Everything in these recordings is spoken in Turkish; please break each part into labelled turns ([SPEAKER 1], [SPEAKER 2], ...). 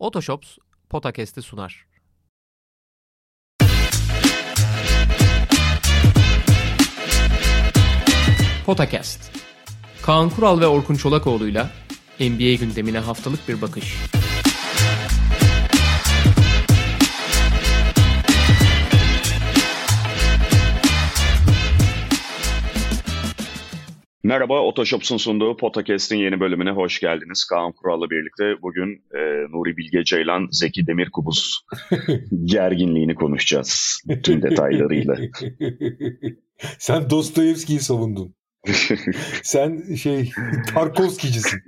[SPEAKER 1] Otoshops Potakest'i sunar. Potakest. Kaan Kural ve Orkun Çolakoğlu'yla NBA gündemine haftalık bir bakış.
[SPEAKER 2] Merhaba, Otoshops'un sunduğu Podcast'in yeni bölümüne hoş geldiniz. Kaan Kural'la birlikte bugün e, Nuri Bilge Ceylan, Zeki Demirkubuz gerginliğini konuşacağız tüm detaylarıyla.
[SPEAKER 3] Sen Dostoyevski'yi savundun. Sen şey Tarkovski'cisin.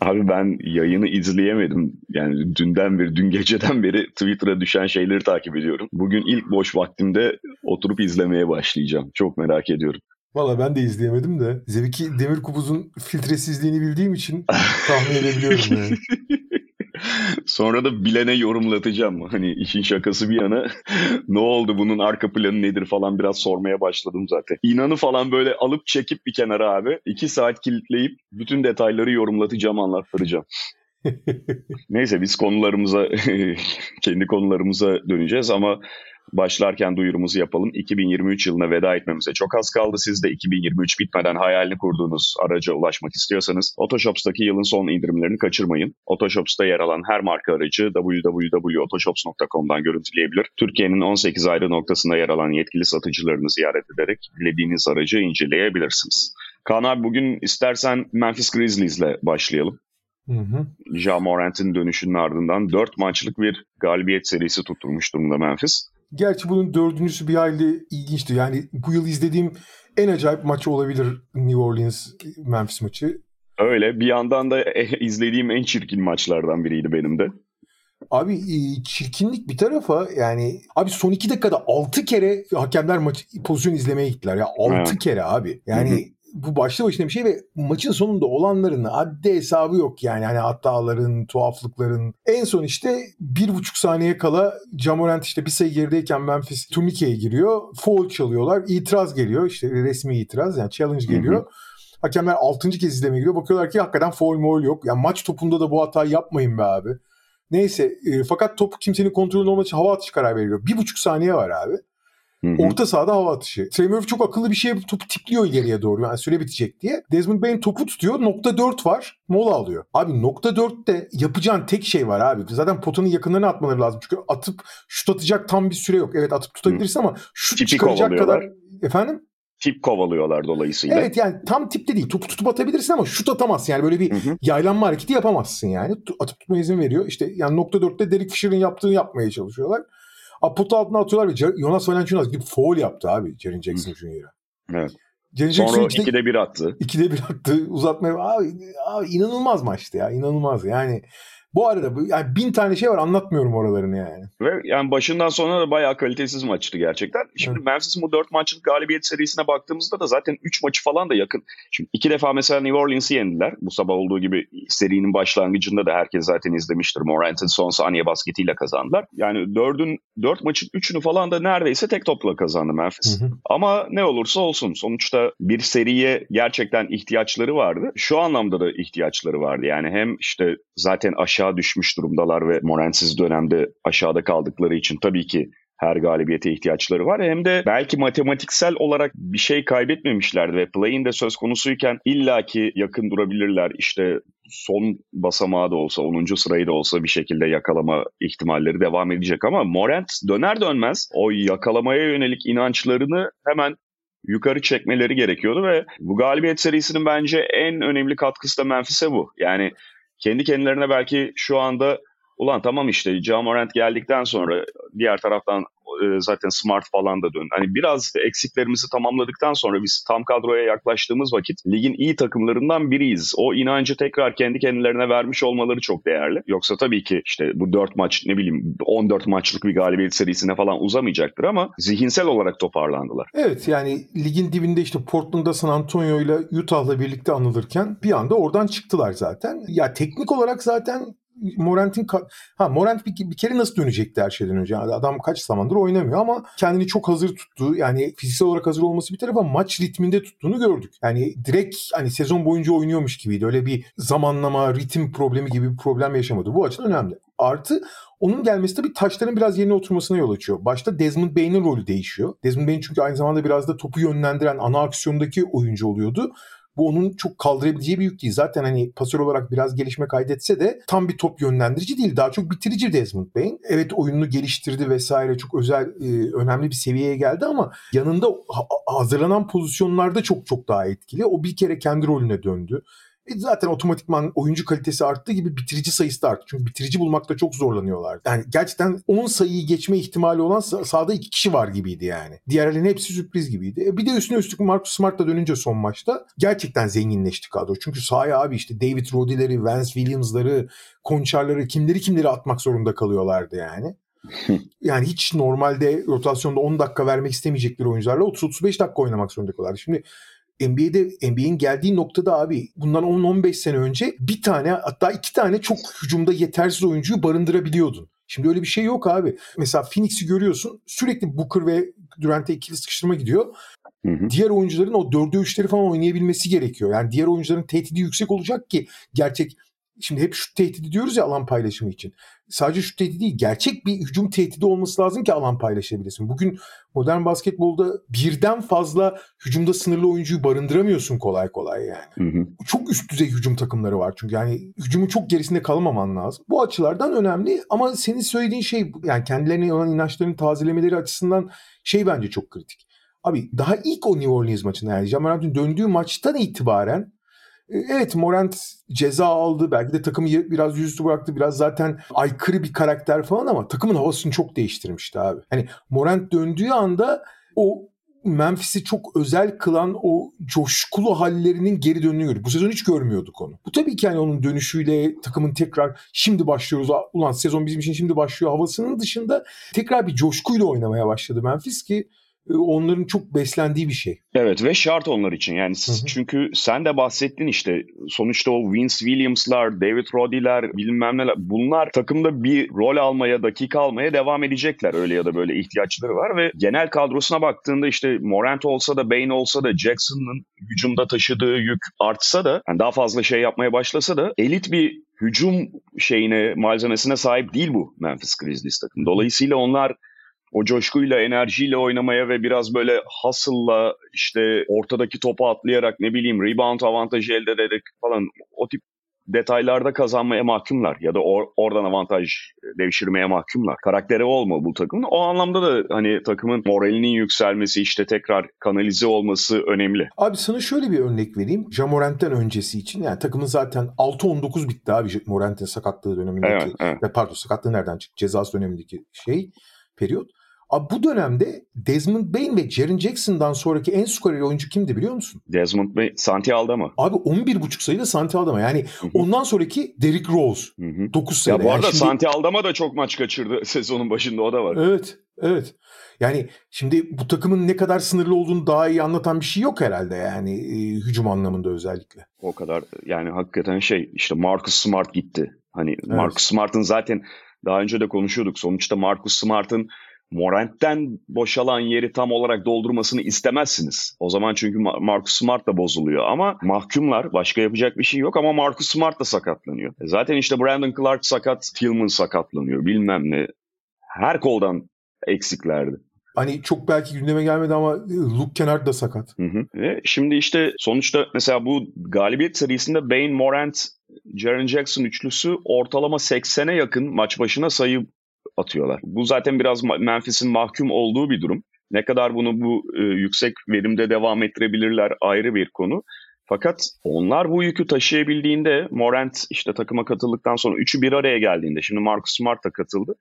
[SPEAKER 2] Abi ben yayını izleyemedim. Yani dünden beri, dün geceden beri Twitter'a düşen şeyleri takip ediyorum. Bugün ilk boş vaktimde oturup izlemeye başlayacağım. Çok merak ediyorum.
[SPEAKER 3] Valla ben de izleyemedim de. Zevki Demirkubuz'un filtresizliğini bildiğim için tahmin edebiliyorum yani.
[SPEAKER 2] Sonra da bilene yorumlatacağım. Hani işin şakası bir yana ne oldu bunun arka planı nedir falan biraz sormaya başladım zaten. İnanı falan böyle alıp çekip bir kenara abi. iki saat kilitleyip bütün detayları yorumlatacağım anlattıracağım. Neyse biz konularımıza kendi konularımıza döneceğiz ama başlarken duyurumuzu yapalım. 2023 yılına veda etmemize çok az kaldı. Siz de 2023 bitmeden hayalini kurduğunuz araca ulaşmak istiyorsanız Otoshops'taki yılın son indirimlerini kaçırmayın. Otoshops'ta yer alan her marka aracı www.otoshops.com'dan görüntüleyebilir. Türkiye'nin 18 ayrı noktasında yer alan yetkili satıcılarını ziyaret ederek dilediğiniz aracı inceleyebilirsiniz. Kaan abi bugün istersen Memphis Grizzlies'le başlayalım.
[SPEAKER 3] Hı hı.
[SPEAKER 2] Ja Morant'in dönüşünün ardından 4 maçlık bir galibiyet serisi tutturmuş durumda Memphis.
[SPEAKER 3] Gerçi bunun dördüncüsü bir hayli ilginçti. Yani bu yıl izlediğim en acayip maç olabilir New Orleans Memphis maçı.
[SPEAKER 2] Öyle. Bir yandan da izlediğim en çirkin maçlardan biriydi benim de.
[SPEAKER 3] Abi e, çirkinlik bir tarafa yani abi son iki dakikada 6 kere hakemler maç pozisyon izlemeye gittiler ya 6
[SPEAKER 2] Evet.
[SPEAKER 3] kere abi. Yani. Bu başlı başına bir şey ve maçın sonunda olanların adli hesabı yok yani hani hataların, tuhaflıkların. En son işte bir buçuk saniye kala Jamorant işte bir sayı gerideyken Memphis turnikeye giriyor. Foul çalıyorlar. itiraz geliyor işte resmi itiraz yani challenge geliyor. Hakemler 6. kez izlemeye giriyor. Bakıyorlar ki hakikaten foul moul yok. Yani maç topunda da bu hatayı yapmayın be abi. Neyse e, fakat top kimsenin kontrolünde olmadığı için hava atışı karar veriyor. Bir buçuk saniye var abi.
[SPEAKER 2] Hı hı.
[SPEAKER 3] Orta sahada hava atışı. Trey Murphy çok akıllı bir şey topu tipliyor ileriye doğru. Yani süre bitecek diye. Desmond Bain topu tutuyor. Nokta 4 var. Mola alıyor. Abi nokta 4'te yapacağın tek şey var abi. Zaten potanın yakınlarına atmaları lazım. Çünkü atıp şut atacak tam bir süre yok. Evet atıp tutabilirsin ama şut
[SPEAKER 2] Tipi
[SPEAKER 3] çıkaracak kadar... Efendim?
[SPEAKER 2] Tip kovalıyorlar dolayısıyla.
[SPEAKER 3] Evet yani tam tipte değil. Topu tutup atabilirsin ama şut atamazsın. Yani böyle bir
[SPEAKER 2] Hı hı.
[SPEAKER 3] yaylanma hareketi yapamazsın yani. Atıp tutma izin veriyor. İşte yani nokta dörtte Derek Fisher'ın yaptığını yapmaya çalışıyorlar. Abi potu altına atıyorlar ve Jonas Valanciunas gidip foul yaptı abi Jaren Jackson Jr.'a.
[SPEAKER 2] Evet.
[SPEAKER 3] Jaren Jackson
[SPEAKER 2] Sonra
[SPEAKER 3] ikide,
[SPEAKER 2] ikide bir attı.
[SPEAKER 3] ikide bir attı uzatmaya. Abi, abi inanılmaz maçtı ya inanılmaz yani. Bu arada yani bin tane şey var anlatmıyorum oralarını yani.
[SPEAKER 2] Ve yani başından sonuna da bayağı kalitesiz maçtı gerçekten. Şimdi
[SPEAKER 3] Evet.
[SPEAKER 2] Memphis'in bu 4 maçlık galibiyet serisine baktığımızda da zaten 3 maçı falan da yakın. Şimdi iki defa mesela New Orleans'ı yendiler. Bu sabah olduğu gibi serinin başlangıcında da herkes zaten izlemiştir. Morant'ın son saniye basketiyle kazandılar. Yani 4'ün 4 maçın 3'ünü falan da neredeyse tek topla kazandı Memphis.
[SPEAKER 3] Hı hı.
[SPEAKER 2] Ama ne olursa olsun sonuçta bir seriye gerçekten ihtiyaçları vardı. Şu anlamda da ihtiyaçları vardı. Yani hem işte zaten aşağı düşmüş durumdalar ve Morant'siz dönemde aşağıda kaldıkları için tabii ki her galibiyete ihtiyaçları var. Hem de belki matematiksel olarak bir şey kaybetmemişlerdi ve play'in de söz konusuyken illaki yakın durabilirler. İşte son basamağı da olsa, 10. sırayı da olsa bir şekilde yakalama ihtimalleri devam edecek. Ama Morant döner dönmez o yakalamaya yönelik inançlarını hemen yukarı çekmeleri gerekiyordu ve bu galibiyet serisinin bence en önemli katkısı da Memphis'e bu. Yani kendi kendilerine belki şu anda ulan tamam işte Ja Morant geldikten sonra diğer taraftan e, zaten Smart falan da dön. Hani biraz eksiklerimizi tamamladıktan sonra biz tam kadroya yaklaştığımız vakit ligin iyi takımlarından biriyiz. O inancı tekrar kendi kendilerine vermiş olmaları çok değerli. Yoksa tabii ki işte bu 4 maç ne bileyim 14 maçlık bir galibiyet serisine falan uzamayacaktır ama zihinsel olarak toparlandılar.
[SPEAKER 3] Evet yani ligin dibinde işte Portland'da San Antonio ile Utah'la birlikte anılırken bir anda oradan çıktılar zaten. Ya teknik olarak zaten Morant'in ha Morant bir, bir kere nasıl dönecekti her şeyden önce? Yani adam kaç zamandır oynamıyor ama kendini çok hazır tuttu. Yani fiziksel olarak hazır olması bir tarafa maç ritminde tuttuğunu gördük. Yani direkt hani sezon boyunca oynuyormuş gibiydi. Öyle bir zamanlama, ritim problemi gibi bir problem yaşamadı. Bu açıdan önemli. Artı onun gelmesi tabii taşların biraz yerine oturmasına yol açıyor. Başta Desmond Bain'in rolü değişiyor. Desmond Bain çünkü aynı zamanda biraz da topu yönlendiren ana aksiyondaki oyuncu oluyordu. Bu onun çok kaldırabileceği bir yük değil. Zaten hani pasör olarak biraz gelişme kaydetse de tam bir top yönlendirici değil. Daha çok bitirici Desmond Bain. Evet oyununu geliştirdi vesaire çok özel e, önemli bir seviyeye geldi ama yanında hazırlanan pozisyonlarda çok çok daha etkili. O bir kere kendi rolüne döndü. E zaten otomatikman oyuncu kalitesi arttığı gibi bitirici sayısı da arttı. Çünkü bitirici bulmakta çok zorlanıyorlar. Yani gerçekten 10 sayıyı geçme ihtimali olan sahada 2 kişi var gibiydi yani. Diğerlerinin hepsi sürpriz gibiydi. E bir de üstüne üstlük Marcus Smart'la dönünce son maçta gerçekten zenginleşti kadro. Çünkü sahaya abi işte David Roddy'leri, Vance Williams'ları, Konçar'ları kimleri kimleri atmak zorunda kalıyorlardı yani. yani hiç normalde rotasyonda 10 dakika vermek istemeyecekleri oyuncularla 30-35 dakika oynamak zorunda kalıyorlar. Şimdi NBA'de NBA'in geldiği noktada abi bundan 10-15 sene önce bir tane hatta iki tane çok hücumda yetersiz oyuncuyu barındırabiliyordun. Şimdi öyle bir şey yok abi. Mesela Phoenix'i görüyorsun sürekli Booker ve Durant'e ikili sıkıştırma gidiyor. Hı hı. Diğer oyuncuların o dörde üçleri falan oynayabilmesi gerekiyor. Yani diğer oyuncuların tehdidi yüksek olacak ki gerçek Şimdi hep şu tehdidi diyoruz ya alan paylaşımı için. Sadece şu tehdidi değil, gerçek bir hücum tehdidi olması lazım ki alan paylaşabilesin. Bugün modern basketbolda birden fazla hücumda sınırlı oyuncuyu barındıramıyorsun kolay kolay yani. Hı hı. Çok üst düzey hücum takımları var çünkü yani hücumun çok gerisinde kalamaman lazım. Bu açılardan önemli ama senin söylediğin şey yani kendilerine olan inançlarını tazelemeleri açısından şey bence çok kritik. Abi daha ilk o New Orleans maçında yani Jamarant'ın döndüğü maçtan itibaren evet Morant ceza aldı. Belki de takımı biraz yüzüstü bıraktı. Biraz zaten aykırı bir karakter falan ama takımın havasını çok değiştirmişti abi. Hani Morant döndüğü anda o Memphis'i çok özel kılan o coşkulu hallerinin geri döndüğünü gördük. Bu sezon hiç görmüyorduk onu. Bu tabii ki yani onun dönüşüyle takımın tekrar şimdi başlıyoruz. Ulan sezon bizim için şimdi başlıyor havasının dışında tekrar bir coşkuyla oynamaya başladı Memphis ki e, onların çok beslendiği bir şey.
[SPEAKER 2] Evet ve şart onlar için yani hı hı. çünkü sen de bahsettin işte sonuçta o Vince Williams'lar, David Roddy'ler bilmem neler bunlar takımda bir rol almaya, dakika almaya devam edecekler öyle ya da böyle ihtiyaçları var ve genel kadrosuna baktığında işte Morant olsa da Bain olsa da Jackson'ın hücumda taşıdığı yük artsa da yani daha fazla şey yapmaya başlasa da elit bir hücum şeyine malzemesine sahip değil bu Memphis Grizzlies takım. Dolayısıyla onlar o coşkuyla, enerjiyle oynamaya ve biraz böyle hustle'la işte ortadaki topu atlayarak ne bileyim rebound avantajı elde ederek falan o tip detaylarda kazanmaya mahkumlar ya da or, oradan avantaj devşirmeye mahkumlar. Karakteri olmalı bu takımın. O anlamda da hani takımın moralinin yükselmesi işte tekrar kanalize olması önemli.
[SPEAKER 3] Abi sana şöyle bir örnek vereyim. Jamorant'ten öncesi için yani takımın zaten 6-19 bitti abi Morant'in sakatlığı dönemindeki. Evet, evet. Pardon sakatlığı nereden çıktı? Cezası dönemindeki şey periyot. Abi bu dönemde Desmond Bain ve Jaren Jackson'dan sonraki en skoreli oyuncu kimdi biliyor musun?
[SPEAKER 2] Desmond Bain, Santi Aldama.
[SPEAKER 3] Abi 11.5 sayıda Santi Aldama. Yani Hı-hı. ondan sonraki Derrick Rose. Hı-hı. 9 sayıda.
[SPEAKER 2] Ya bu arada
[SPEAKER 3] yani
[SPEAKER 2] şimdi... Santi Aldama da çok maç kaçırdı sezonun başında o da var.
[SPEAKER 3] Evet, evet. Yani şimdi bu takımın ne kadar sınırlı olduğunu daha iyi anlatan bir şey yok herhalde yani e, hücum anlamında özellikle.
[SPEAKER 2] O kadar yani hakikaten şey işte Marcus Smart gitti. Hani evet. Marcus Smart'ın zaten daha önce de konuşuyorduk. Sonuçta Marcus Smart'ın Morant'ten boşalan yeri tam olarak doldurmasını istemezsiniz. O zaman çünkü Marcus Smart da bozuluyor ama mahkumlar başka yapacak bir şey yok ama Marcus Smart da sakatlanıyor. E zaten işte Brandon Clark sakat, Tillman sakatlanıyor bilmem ne. Her koldan eksiklerdi.
[SPEAKER 3] Hani çok belki gündeme gelmedi ama Luke Kennard da sakat.
[SPEAKER 2] Hı hı. Ve şimdi işte sonuçta mesela bu galibiyet serisinde Bain, Morant, Jaren Jackson üçlüsü ortalama 80'e yakın maç başına sayı atıyorlar. Bu zaten biraz Memphis'in mahkum olduğu bir durum. Ne kadar bunu bu e, yüksek verimde devam ettirebilirler ayrı bir konu. Fakat onlar bu yükü taşıyabildiğinde Morant işte takıma katıldıktan sonra üçü bir araya geldiğinde şimdi Marcus Smart da katıldı.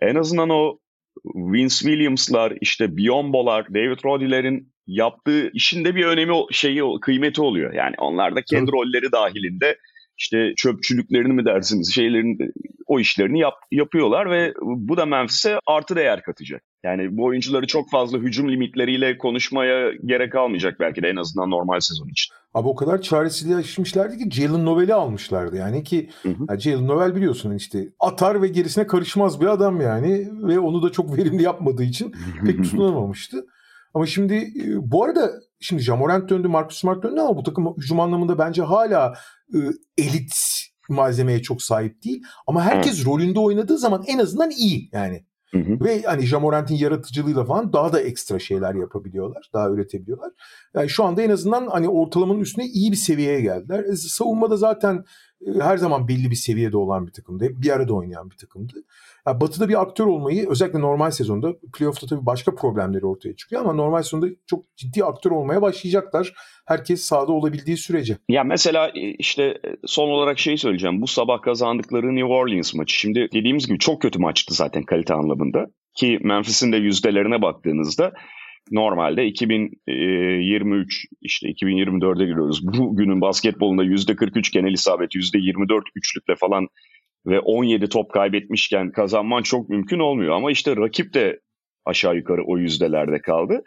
[SPEAKER 2] En azından o Vince Williams'lar işte Biombo'lar, David Roddy'lerin yaptığı işin de bir önemi şeyi kıymeti oluyor. Yani onlar da kendi rolleri dahilinde işte çöpçülüklerini mi dersiniz şeylerin o işlerini yap, yapıyorlar ve bu da Memphis'e artı değer katacak. Yani bu oyuncuları çok fazla hücum limitleriyle konuşmaya gerek kalmayacak belki de en azından normal sezon için.
[SPEAKER 3] Abi o kadar çaresizleşmişlerdi ki Jalen Novel'i almışlardı yani ki hı hı. Jalen Novel biliyorsun işte atar ve gerisine karışmaz bir adam yani ve onu da çok verimli yapmadığı için pek tutunamamıştı. Ama şimdi e, bu arada şimdi Jamorant döndü, Marcus Smart döndü ama bu takım hücum anlamında bence hala e, elit malzemeye çok sahip değil. Ama herkes Hı. rolünde oynadığı zaman en azından iyi yani. Hı hı. Ve hani Jamorant'in yaratıcılığıyla falan daha da ekstra şeyler yapabiliyorlar. Daha üretebiliyorlar. Yani şu anda en azından hani ortalamanın üstüne iyi bir seviyeye geldiler. E, savunmada zaten her zaman belli bir seviyede olan bir takımdı. Hep bir arada oynayan bir takımdı. Yani batı'da bir aktör olmayı özellikle normal sezonda playoff'ta tabii başka problemleri ortaya çıkıyor ama normal sezonda çok ciddi aktör olmaya başlayacaklar. Herkes sahada olabildiği sürece.
[SPEAKER 2] Ya mesela e, işte son olarak şey söyleyeceğim. Bu sabah kazandıkları New Orleans maçı. Şimdi dediğimiz gibi çok kötü maçtı zaten kalite anlamında. Ki Memphis'in de yüzdelerine baktığınızda normalde 2023 işte 2024'e giriyoruz. Bugünün basketbolunda %43 genel isabet, %24 üçlükle falan ve 17 top kaybetmişken kazanman çok mümkün olmuyor. Ama işte rakip de aşağı yukarı o yüzdelerde kaldı.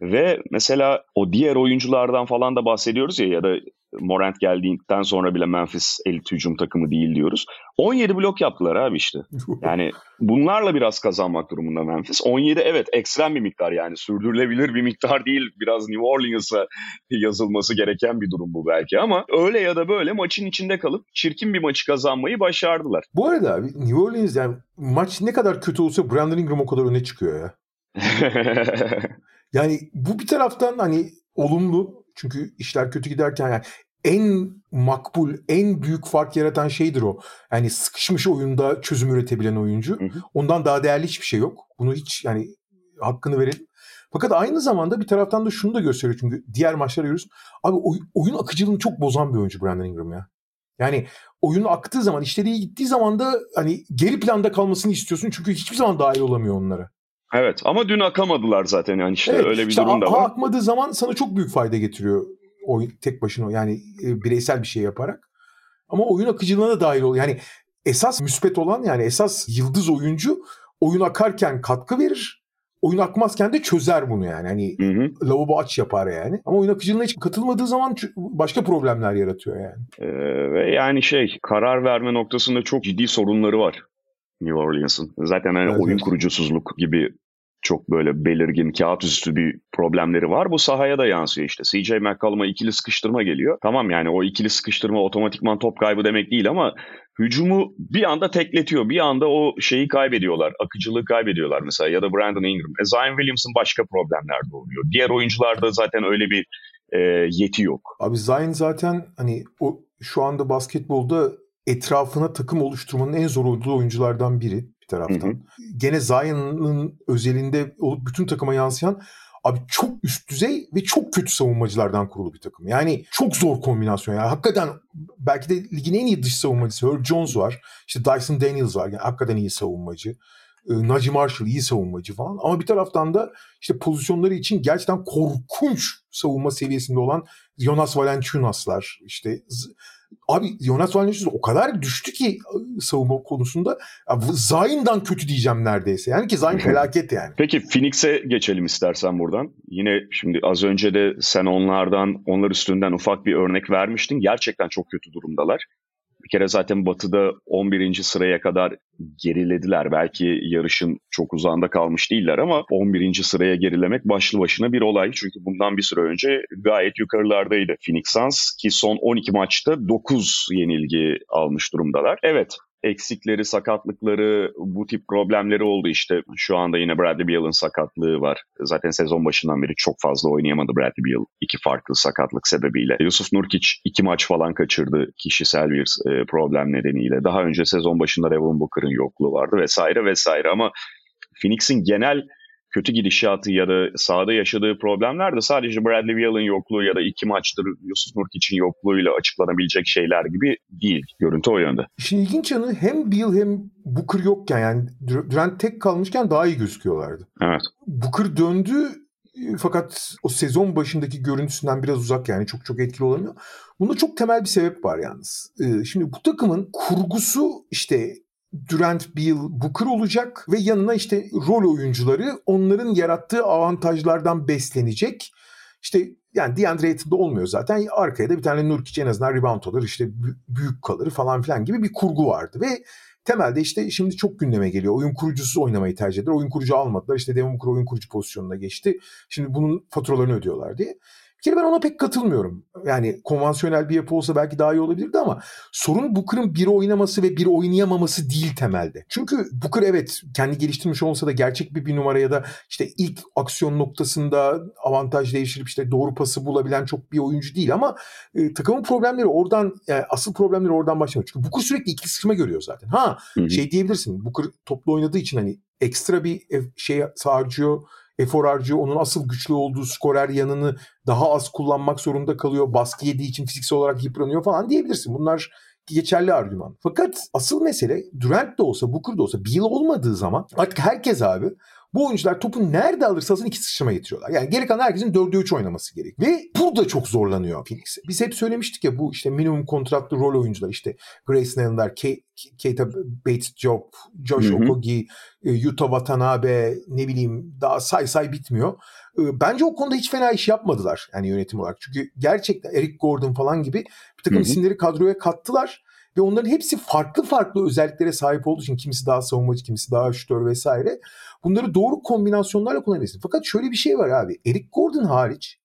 [SPEAKER 2] Ve mesela o diğer oyunculardan falan da bahsediyoruz ya ya da Morant geldiğinden sonra bile Memphis elit hücum takımı değil diyoruz. 17 blok yaptılar abi işte. Yani bunlarla biraz kazanmak durumunda Memphis. 17 evet ekstrem bir miktar yani sürdürülebilir bir miktar değil. Biraz New Orleans'a yazılması gereken bir durum bu belki ama öyle ya da böyle maçın içinde kalıp çirkin bir maçı kazanmayı başardılar.
[SPEAKER 3] Bu arada abi New Orleans yani maç ne kadar kötü olsa Brandon Ingram o kadar öne çıkıyor ya. yani bu bir taraftan hani olumlu çünkü işler kötü giderken yani en makbul, en büyük fark yaratan şeydir o. Yani sıkışmış oyunda çözüm üretebilen oyuncu. Hı hı. Ondan daha değerli hiçbir şey yok. Bunu hiç yani hakkını verelim. Fakat aynı zamanda bir taraftan da şunu da gösteriyor çünkü diğer maçları görüyoruz. Abi oy, oyun akıcılığını çok bozan bir oyuncu Brandon Ingram ya. Yani oyun aktığı zaman, işleri gittiği zaman da hani geri planda kalmasını istiyorsun çünkü hiçbir zaman dahil olamıyor onlara.
[SPEAKER 2] Evet ama dün akamadılar zaten yani işte evet, öyle bir işte durum da var.
[SPEAKER 3] akmadığı zaman sana çok büyük fayda getiriyor oyun tek başına yani e, bireysel bir şey yaparak. Ama oyun akıcılığına da dahil oluyor. Yani esas müspet olan yani esas yıldız oyuncu oyun akarken katkı verir. Oyun akmazken de çözer bunu yani. Hani hı hı. lavabo aç yapar yani. Ama oyun akıcılığına hiç katılmadığı zaman başka problemler yaratıyor yani.
[SPEAKER 2] Ee, ve yani şey karar verme noktasında çok ciddi sorunları var. New Orleans'ın. Zaten hani evet, oyun evet. kurucusuzluk gibi çok böyle belirgin kağıt üstü bir problemleri var. Bu sahaya da yansıyor işte. CJ McCollum'a ikili sıkıştırma geliyor. Tamam yani o ikili sıkıştırma otomatikman top kaybı demek değil ama hücumu bir anda tekletiyor. Bir anda o şeyi kaybediyorlar. Akıcılığı kaybediyorlar mesela ya da Brandon Ingram. E, Zion Williamson başka problemler de oluyor. Diğer oyuncularda zaten öyle bir e, yeti yok.
[SPEAKER 3] Abi Zion zaten hani o şu anda basketbolda etrafına takım oluşturmanın en zor olduğu oyunculardan biri bir taraftan. Hı hı. Gene Zion'ın özelinde olup bütün takıma yansıyan abi çok üst düzey ve çok kötü savunmacılardan kurulu bir takım. Yani çok zor kombinasyon. Yani hakikaten belki de ligin en iyi dış savunmacısı Herb Jones var. İşte Dyson Daniels var. Yani hakikaten iyi savunmacı. Ee, Najee Marshall iyi savunmacı falan. Ama bir taraftan da işte pozisyonları için gerçekten korkunç savunma seviyesinde olan Jonas Valanciunas'lar, işte Abi Jonas Valanciunas o kadar düştü ki ıı, savunma konusunda. Zayn'dan kötü diyeceğim neredeyse. Yani ki Zayn felaket yani.
[SPEAKER 2] Peki Phoenix'e geçelim istersen buradan. Yine şimdi az önce de sen onlardan, onlar üstünden ufak bir örnek vermiştin. Gerçekten çok kötü durumdalar. Bir kere zaten Batı'da 11. sıraya kadar gerilediler. Belki yarışın çok uzağında kalmış değiller ama 11. sıraya gerilemek başlı başına bir olay. Çünkü bundan bir süre önce gayet yukarılardaydı Phoenix Suns ki son 12 maçta 9 yenilgi almış durumdalar. Evet eksikleri, sakatlıkları, bu tip problemleri oldu işte. Şu anda yine Bradley Beal'ın sakatlığı var. Zaten sezon başından beri çok fazla oynayamadı Bradley Beal iki farklı sakatlık sebebiyle. Yusuf Nurkic iki maç falan kaçırdı kişisel bir e, problem nedeniyle. Daha önce sezon başında Devin Booker'ın yokluğu vardı vesaire vesaire ama Phoenix'in genel kötü gidişatı ya da sahada yaşadığı problemler de sadece Bradley Beal'ın yokluğu ya da iki maçtır Yusuf Nurkic'in yokluğuyla açıklanabilecek şeyler gibi değil. Görüntü o yönde.
[SPEAKER 3] İşin ilginç yanı hem Beal hem Booker yokken yani Durant tek kalmışken daha iyi gözüküyorlardı.
[SPEAKER 2] Evet.
[SPEAKER 3] Booker döndü fakat o sezon başındaki görüntüsünden biraz uzak yani çok çok etkili olamıyor. Bunda çok temel bir sebep var yalnız. Ee, şimdi bu takımın kurgusu işte Durant, Beal, Booker olacak ve yanına işte rol oyuncuları onların yarattığı avantajlardan beslenecek. İşte yani DeAndre Ayton'da olmuyor zaten. Arkaya da bir tane Nurkic en azından rebound alır, işte büyük kalır falan filan gibi bir kurgu vardı ve temelde işte şimdi çok gündeme geliyor. Oyun kurucusu oynamayı tercih eder. Oyun kurucu almadılar. İşte Devin Booker oyun kurucu pozisyonuna geçti. Şimdi bunun faturalarını ödüyorlar diye. Bir kere ben ona pek katılmıyorum. Yani konvansiyonel bir yapı olsa belki daha iyi olabilirdi ama sorun Booker'ın biri oynaması ve biri oynayamaması değil temelde. Çünkü Booker evet kendi geliştirmiş olsa da gerçek bir bir numara ya da işte ilk aksiyon noktasında avantaj değiştirip işte doğru pası bulabilen çok bir oyuncu değil ama e, takımın problemleri oradan yani asıl problemleri oradan başlıyor. Çünkü Booker sürekli ikili sıkışma görüyor zaten. Ha hı hı. şey diyebilirsin Booker toplu oynadığı için hani ekstra bir şey harcıyor efor harcıyor. Onun asıl güçlü olduğu skorer yanını daha az kullanmak zorunda kalıyor. Baskı yediği için fiziksel olarak yıpranıyor falan diyebilirsin. Bunlar geçerli argüman. Fakat asıl mesele Durant de olsa Booker da olsa Beal olmadığı zaman artık herkes abi bu oyuncular topu nerede alırsa alsın iki sıçrama getiriyorlar. Yani geri kalan herkesin 4'e 3 oynaması gerek. Ve burada çok zorlanıyor Phoenix. Biz hep söylemiştik ya bu işte minimum kontratlı rol oyuncular işte Grace Nellen'lar, Keita Bates Job, Josh Okogie, e, Yuta Watanabe ne bileyim daha say say bitmiyor. E, bence o konuda hiç fena iş yapmadılar yani yönetim olarak. Çünkü gerçekten Eric Gordon falan gibi bir takım isimleri kadroya kattılar ve onların hepsi farklı farklı özelliklere sahip olduğu için kimisi daha savunmacı, kimisi daha şütör vesaire. Bunları doğru kombinasyonlarla kullanabilirsin. Fakat şöyle bir şey var abi. Eric Gordon hariç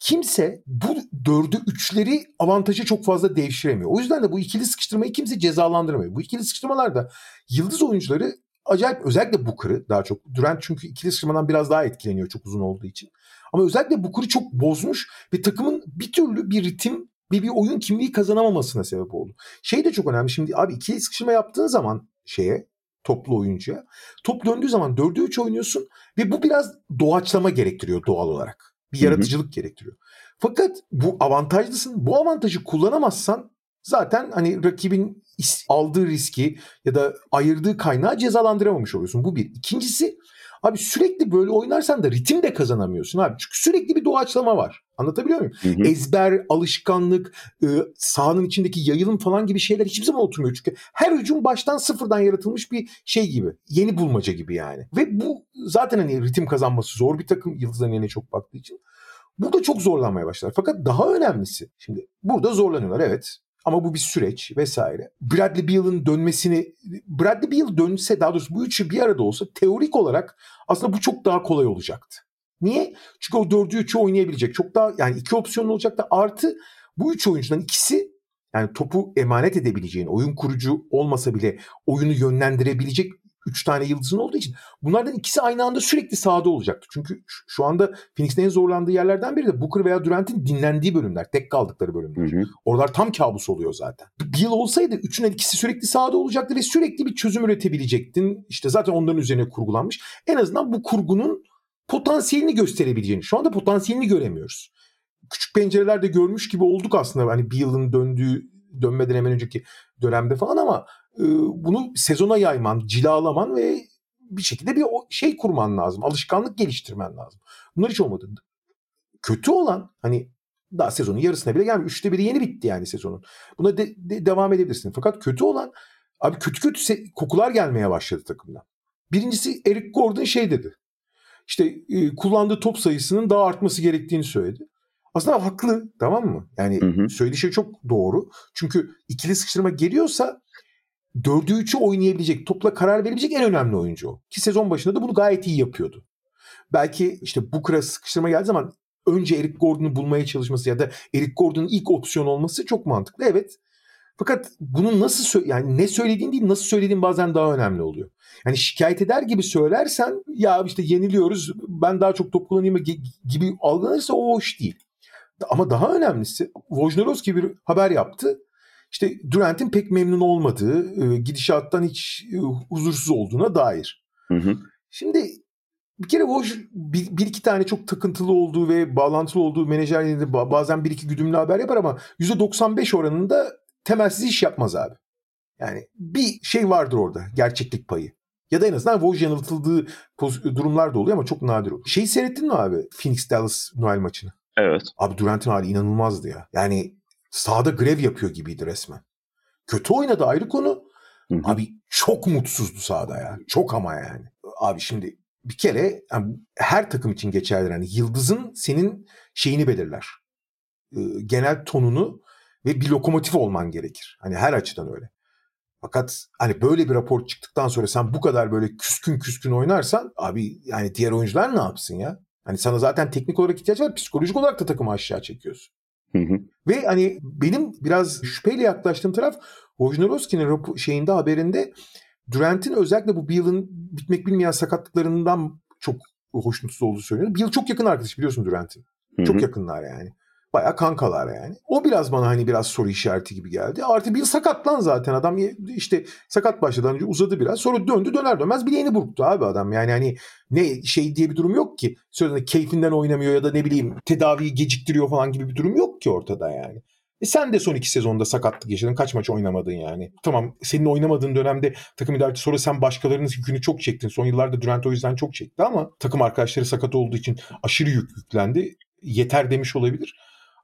[SPEAKER 3] kimse bu dördü üçleri avantajı çok fazla devşiremiyor. O yüzden de bu ikili sıkıştırmayı kimse cezalandıramıyor. Bu ikili sıkıştırmalarda yıldız oyuncuları acayip özellikle Booker'ı daha çok. Durant çünkü ikili sıkıştırmadan biraz daha etkileniyor çok uzun olduğu için. Ama özellikle Booker'ı çok bozmuş ve takımın bir türlü bir ritim bir, bir oyun kimliği kazanamamasına sebep oldu. Şey de çok önemli. Şimdi abi ikili sıkıştırma yaptığın zaman şeye toplu oyuncuya. Top döndüğü zaman 4'e 3 oynuyorsun ve bu biraz doğaçlama gerektiriyor doğal olarak. Bir yaratıcılık Hı-hı. gerektiriyor. Fakat bu avantajlısın. Bu avantajı kullanamazsan zaten hani rakibin aldığı riski ya da ayırdığı kaynağı cezalandıramamış oluyorsun. Bu bir. İkincisi Abi sürekli böyle oynarsan da ritim de kazanamıyorsun abi. Çünkü sürekli bir doğaçlama var. Anlatabiliyor muyum? Hı hı. Ezber, alışkanlık, e, sahanın içindeki yayılım falan gibi şeyler hiçbir zaman oturmuyor. Çünkü her hücum baştan sıfırdan yaratılmış bir şey gibi. Yeni bulmaca gibi yani. Ve bu zaten hani ritim kazanması zor bir takım yıldızların yerine çok baktığı için. Burada çok zorlanmaya başlar. Fakat daha önemlisi şimdi burada zorlanıyorlar evet. Ama bu bir süreç vesaire. Bradley Beal'ın dönmesini Bradley Beal dönse daha doğrusu bu üçü bir arada olsa teorik olarak aslında bu çok daha kolay olacaktı. Niye? Çünkü o dördü üçü oynayabilecek. Çok daha yani iki opsiyon olacak da artı bu üç oyuncudan ikisi yani topu emanet edebileceğin, oyun kurucu olmasa bile oyunu yönlendirebilecek 3 tane yıldızın olduğu için bunlardan ikisi aynı anda sürekli sahada olacaktı. Çünkü şu anda Phoenix'in en zorlandığı yerlerden biri de Booker veya Durant'in dinlendiği bölümler. Tek kaldıkları bölümler. Hı hı. Oralar tam kabus oluyor zaten. Bir yıl olsaydı üçünden ikisi sürekli sahada olacaktı ve sürekli bir çözüm üretebilecektin. İşte zaten onların üzerine kurgulanmış. En azından bu kurgunun potansiyelini gösterebileceğini. Şu anda potansiyelini göremiyoruz. Küçük pencerelerde görmüş gibi olduk aslında. Hani bir yılın döndüğü dönmeden hemen önceki dönemde falan ama bunu sezona yayman, cilalaman ve bir şekilde bir şey kurman lazım. Alışkanlık geliştirmen lazım. Bunlar hiç olmadı. Kötü olan hani daha sezonun yarısına bile gelmiyor. Üçte biri yeni bitti yani sezonun. Buna de, de, devam edebilirsin. Fakat kötü olan abi kötü kötü se- kokular gelmeye başladı takımdan. Birincisi Eric Gordon şey dedi. İşte e, kullandığı top sayısının daha artması gerektiğini söyledi. Aslında haklı tamam mı? Yani hı hı. söylediği şey çok doğru. Çünkü ikili sıkıştırma geliyorsa dördü üçü oynayabilecek, topla karar verebilecek en önemli oyuncu o. Ki sezon başında da bunu gayet iyi yapıyordu. Belki işte Booker'a sıkıştırma geldiği zaman önce Eric Gordon'u bulmaya çalışması ya da Eric Gordon'un ilk opsiyon olması çok mantıklı. Evet. Fakat bunu nasıl yani ne söylediğin değil nasıl söylediğin bazen daha önemli oluyor. Yani şikayet eder gibi söylersen ya işte yeniliyoruz ben daha çok top kullanayım gibi algılanırsa o hoş değil. Ama daha önemlisi Wojnarowski bir haber yaptı işte Durant'in pek memnun olmadığı, e, gidişattan hiç e, huzursuz olduğuna dair. Hı hı. Şimdi bir kere Woj bir, bir iki tane çok takıntılı olduğu ve bağlantılı olduğu menajerlerinde bazen bir iki güdümlü haber yapar ama %95 oranında temelsiz iş yapmaz abi. Yani bir şey vardır orada gerçeklik payı. Ya da en azından Woj yanıltıldığı durumlar da oluyor ama çok nadir oluyor. Şeyi seyrettin mi abi? Phoenix Dallas Noel maçını.
[SPEAKER 2] Evet.
[SPEAKER 3] Abi Durant'in hali inanılmazdı ya. Yani sahada grev yapıyor gibiydi resmen. Kötü oynadı ayrı konu. Hı hı. Abi çok mutsuzdu sahada ya. Çok ama yani. Abi şimdi bir kere yani her takım için geçerli. Yani yıldızın senin şeyini belirler. Ee, genel tonunu ve bir lokomotif olman gerekir. Hani her açıdan öyle. Fakat hani böyle bir rapor çıktıktan sonra sen bu kadar böyle küskün küskün oynarsan abi yani diğer oyuncular ne yapsın ya? Hani sana zaten teknik olarak ihtiyaç var. Psikolojik olarak da takımı aşağı çekiyorsun.
[SPEAKER 2] Hı hı.
[SPEAKER 3] Ve hani benim biraz şüpheyle yaklaştığım taraf Wojnarowski'nin şeyinde haberinde Durant'in özellikle bu bir yılın bitmek bilmeyen sakatlıklarından çok hoşnutsuz olduğu söyleniyor. Bir yıl çok yakın arkadaş biliyorsun Durant'in. Çok yakınlar yani. Baya kankalar yani. O biraz bana hani biraz soru işareti gibi geldi. Artı bir sakatlan zaten adam işte sakat başladı önce uzadı biraz. Sonra döndü döner dönmez bileğini burktu abi adam. Yani hani ne şey diye bir durum yok ki. Sözünde keyfinden oynamıyor ya da ne bileyim tedaviyi geciktiriyor falan gibi bir durum yok ki ortada yani. E sen de son iki sezonda sakatlık yaşadın. Kaç maç oynamadın yani. Tamam senin oynamadığın dönemde takım idaresi sonra sen başkalarının yükünü çok çektin. Son yıllarda Durant o yüzden çok çekti ama takım arkadaşları sakat olduğu için aşırı yük yüklendi. Yeter demiş olabilir.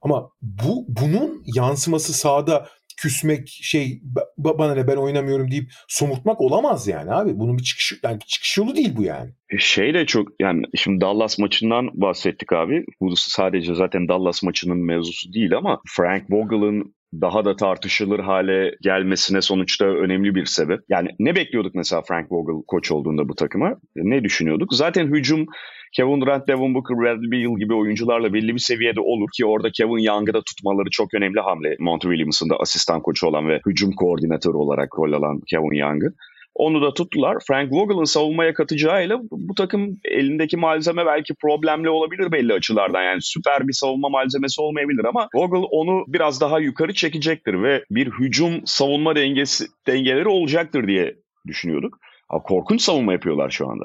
[SPEAKER 3] Ama bu bunun yansıması sahada küsmek şey bana ne ben oynamıyorum deyip somurtmak olamaz yani abi. Bunun bir çıkış yani çıkış yolu değil bu yani.
[SPEAKER 2] E, şey de çok yani şimdi Dallas maçından bahsettik abi. Bu sadece zaten Dallas maçının mevzusu değil ama Frank Vogel'ın daha da tartışılır hale gelmesine sonuçta önemli bir sebep. Yani ne bekliyorduk mesela Frank Vogel koç olduğunda bu takıma? Ne düşünüyorduk? Zaten hücum Kevin Durant, Devin Booker, Bradley Beal gibi oyuncularla belli bir seviyede olur ki orada Kevin Young'ı da tutmaları çok önemli hamle. Monty Williams'ın da asistan koçu olan ve hücum koordinatörü olarak rol alan Kevin Young'ı. Onu da tuttular. Frank Vogel'ın savunmaya katacağıyla bu takım elindeki malzeme belki problemli olabilir belli açılardan. Yani süper bir savunma malzemesi olmayabilir ama Vogel onu biraz daha yukarı çekecektir ve bir hücum savunma dengesi dengeleri olacaktır diye düşünüyorduk. Ama korkunç savunma yapıyorlar şu anda.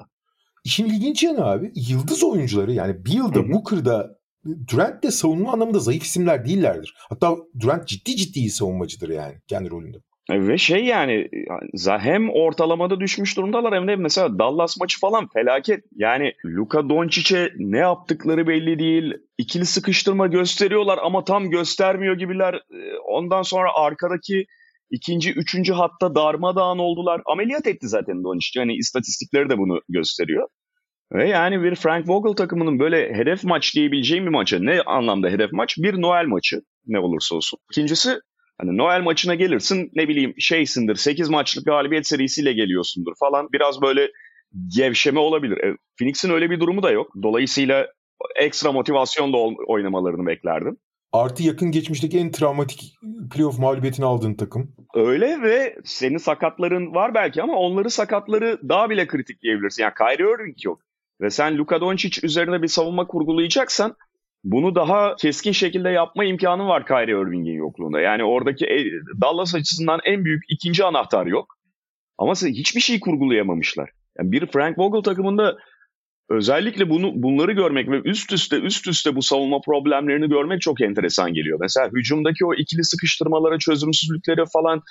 [SPEAKER 3] İşin ilginç yanı abi yıldız oyuncuları yani bir yılda Booker'da Durant de savunma anlamında zayıf isimler değillerdir. Hatta Durant ciddi ciddi iyi savunmacıdır yani kendi rolünde.
[SPEAKER 2] Ve şey yani hem ortalamada düşmüş durumdalar hem de mesela Dallas maçı falan felaket. Yani Luka Doncic'e ne yaptıkları belli değil. İkili sıkıştırma gösteriyorlar ama tam göstermiyor gibiler. Ondan sonra arkadaki ikinci, üçüncü hatta darmadağın oldular. Ameliyat etti zaten Doncic. Yani istatistikleri de bunu gösteriyor. Ve yani bir Frank Vogel takımının böyle hedef maç diyebileceğim bir maça ne anlamda hedef maç? Bir Noel maçı ne olursa olsun. İkincisi Hani Noel maçına gelirsin ne bileyim şeysindir 8 maçlık galibiyet serisiyle geliyorsundur falan. Biraz böyle gevşeme olabilir. E, Phoenix'in öyle bir durumu da yok. Dolayısıyla ekstra motivasyonla oynamalarını beklerdim.
[SPEAKER 3] Artı yakın geçmişteki en travmatik playoff mağlubiyetini aldığın takım.
[SPEAKER 2] Öyle ve senin sakatların var belki ama onları sakatları daha bile kritik diyebilirsin. Yani Kyrie Irving yok. Ve sen Luka Doncic üzerine bir savunma kurgulayacaksan bunu daha keskin şekilde yapma imkanı var Kyrie Irving'in yokluğunda. Yani oradaki e, Dallas açısından en büyük ikinci anahtar yok. Ama hiçbir şey kurgulayamamışlar. Yani bir Frank Vogel takımında özellikle bunu bunları görmek ve üst üste üst üste bu savunma problemlerini görmek çok enteresan geliyor. Mesela hücumdaki o ikili sıkıştırmalara, çözümsüzlükleri falan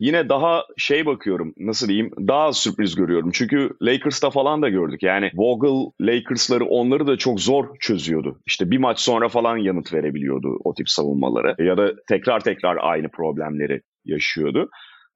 [SPEAKER 2] yine daha şey bakıyorum nasıl diyeyim daha sürpriz görüyorum. Çünkü Lakers'ta falan da gördük. Yani Vogel Lakers'ları onları da çok zor çözüyordu. İşte bir maç sonra falan yanıt verebiliyordu o tip savunmalara. Ya da tekrar tekrar aynı problemleri yaşıyordu.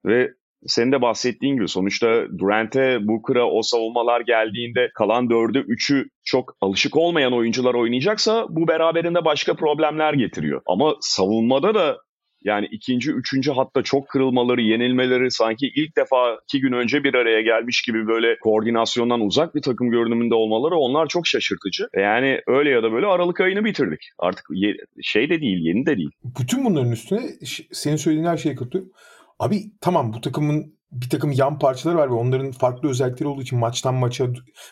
[SPEAKER 2] Ve senin de bahsettiğin gibi sonuçta Durant'e, Booker'a o savunmalar geldiğinde kalan dördü, üçü çok alışık olmayan oyuncular oynayacaksa bu beraberinde başka problemler getiriyor. Ama savunmada da yani ikinci, üçüncü hatta çok kırılmaları, yenilmeleri sanki ilk defa iki gün önce bir araya gelmiş gibi böyle koordinasyondan uzak bir takım görünümünde olmaları onlar çok şaşırtıcı. Yani öyle ya da böyle Aralık ayını bitirdik. Artık şey de değil, yeni de değil.
[SPEAKER 3] Bütün bunların üstüne senin söylediğin her şeye katılıyorum. Abi tamam bu takımın bir takım yan parçaları var ve onların farklı özellikleri olduğu için maçtan maça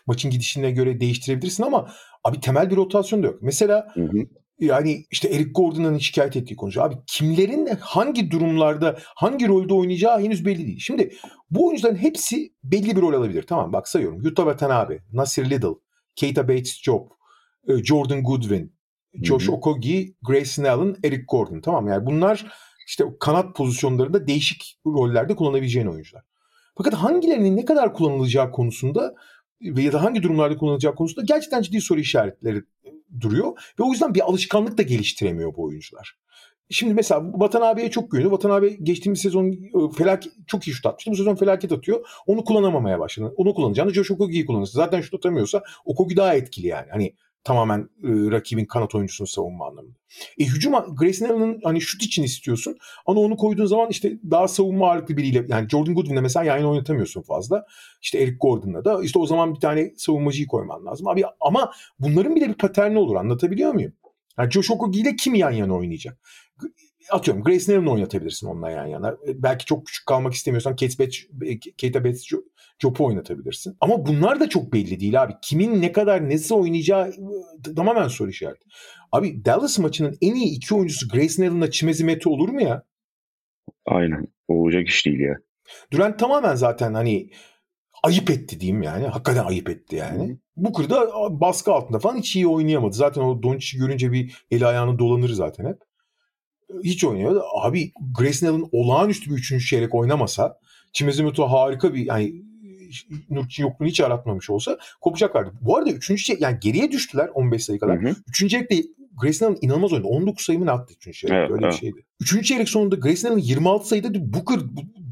[SPEAKER 3] maçın gidişine göre değiştirebilirsin ama abi temel bir rotasyon da yok. Mesela hı hı yani işte Eric Gordon'ın şikayet ettiği konu. Abi kimlerin hangi durumlarda hangi rolde oynayacağı henüz belli değil. Şimdi bu oyuncuların hepsi belli bir rol alabilir. Tamam bak sayıyorum. Yuta Watanabe, Nasir Little, Keita Bates-Job, e, Jordan Goodwin, Josh Okogie, Grayson Allen, Eric Gordon. Tamam yani bunlar işte kanat pozisyonlarında değişik rollerde kullanabileceğin oyuncular. Fakat hangilerinin ne kadar kullanılacağı konusunda ya da hangi durumlarda kullanılacağı konusunda gerçekten ciddi soru işaretleri duruyor. Ve o yüzden bir alışkanlık da geliştiremiyor bu oyuncular. Şimdi mesela Vatan abiye çok güveniyor. Vatan abi geçtiğimiz sezon e, felaket, çok iyi şut atmıştı. Bu sezon felaket atıyor. Onu kullanamamaya başladı. Onu kullanacağını Josh Okogie'yi kullanırsa. Zaten şut atamıyorsa Okogie daha etkili yani. Hani Tamamen e, rakibin kanat oyuncusunu savunma anlamında. E hücum Grayson Allen'ın hani şut için istiyorsun ama onu koyduğun zaman işte daha savunma ağırlıklı biriyle yani Jordan Goodwin'le mesela yan yana oynatamıyorsun fazla. İşte Eric Gordon'la da işte o zaman bir tane savunmacıyı koyman lazım. Abi ama bunların bile bir paterni olur anlatabiliyor muyum? Yani Josh Okogie ile kim yan yana oynayacak? Atıyorum Grayson Allen'ı oynatabilirsin onunla yan yana. Belki çok küçük kalmak istemiyorsan Kate Bates, Kate Bates Jop'u oynatabilirsin. Ama bunlar da çok belli değil abi. Kimin ne kadar nasıl oynayacağı tamamen soru işareti. Abi Dallas maçının en iyi iki oyuncusu Grayson Allen'la Çimezi Mete olur mu ya?
[SPEAKER 2] Aynen. Olacak iş değil ya.
[SPEAKER 3] Durant tamamen zaten hani ayıp etti diyeyim yani. Hakikaten ayıp etti yani. Hı. Booker da baskı altında falan hiç iyi oynayamadı. Zaten o Doncic'i görünce bir eli ayağını dolanır zaten hep. Hiç oynayamadı. Abi Grayson Allen olağanüstü bir üçüncü çeyrek oynamasa Çimezimuto harika bir yani Nurçin yokluğunu hiç aratmamış olsa kopacaklardı. Bu arada üçüncü çeyrek yani geriye düştüler 15 sayı kadar. Hı hı. Üçüncü çeyrekte Grayson Allen inanılmaz oynadı. 19 sayı mı ne attı üçüncü çeyrek? Evet, Öyle evet. bir şeydi. Üçüncü çeyrek sonunda Grayson Allen 26 sayıda Booker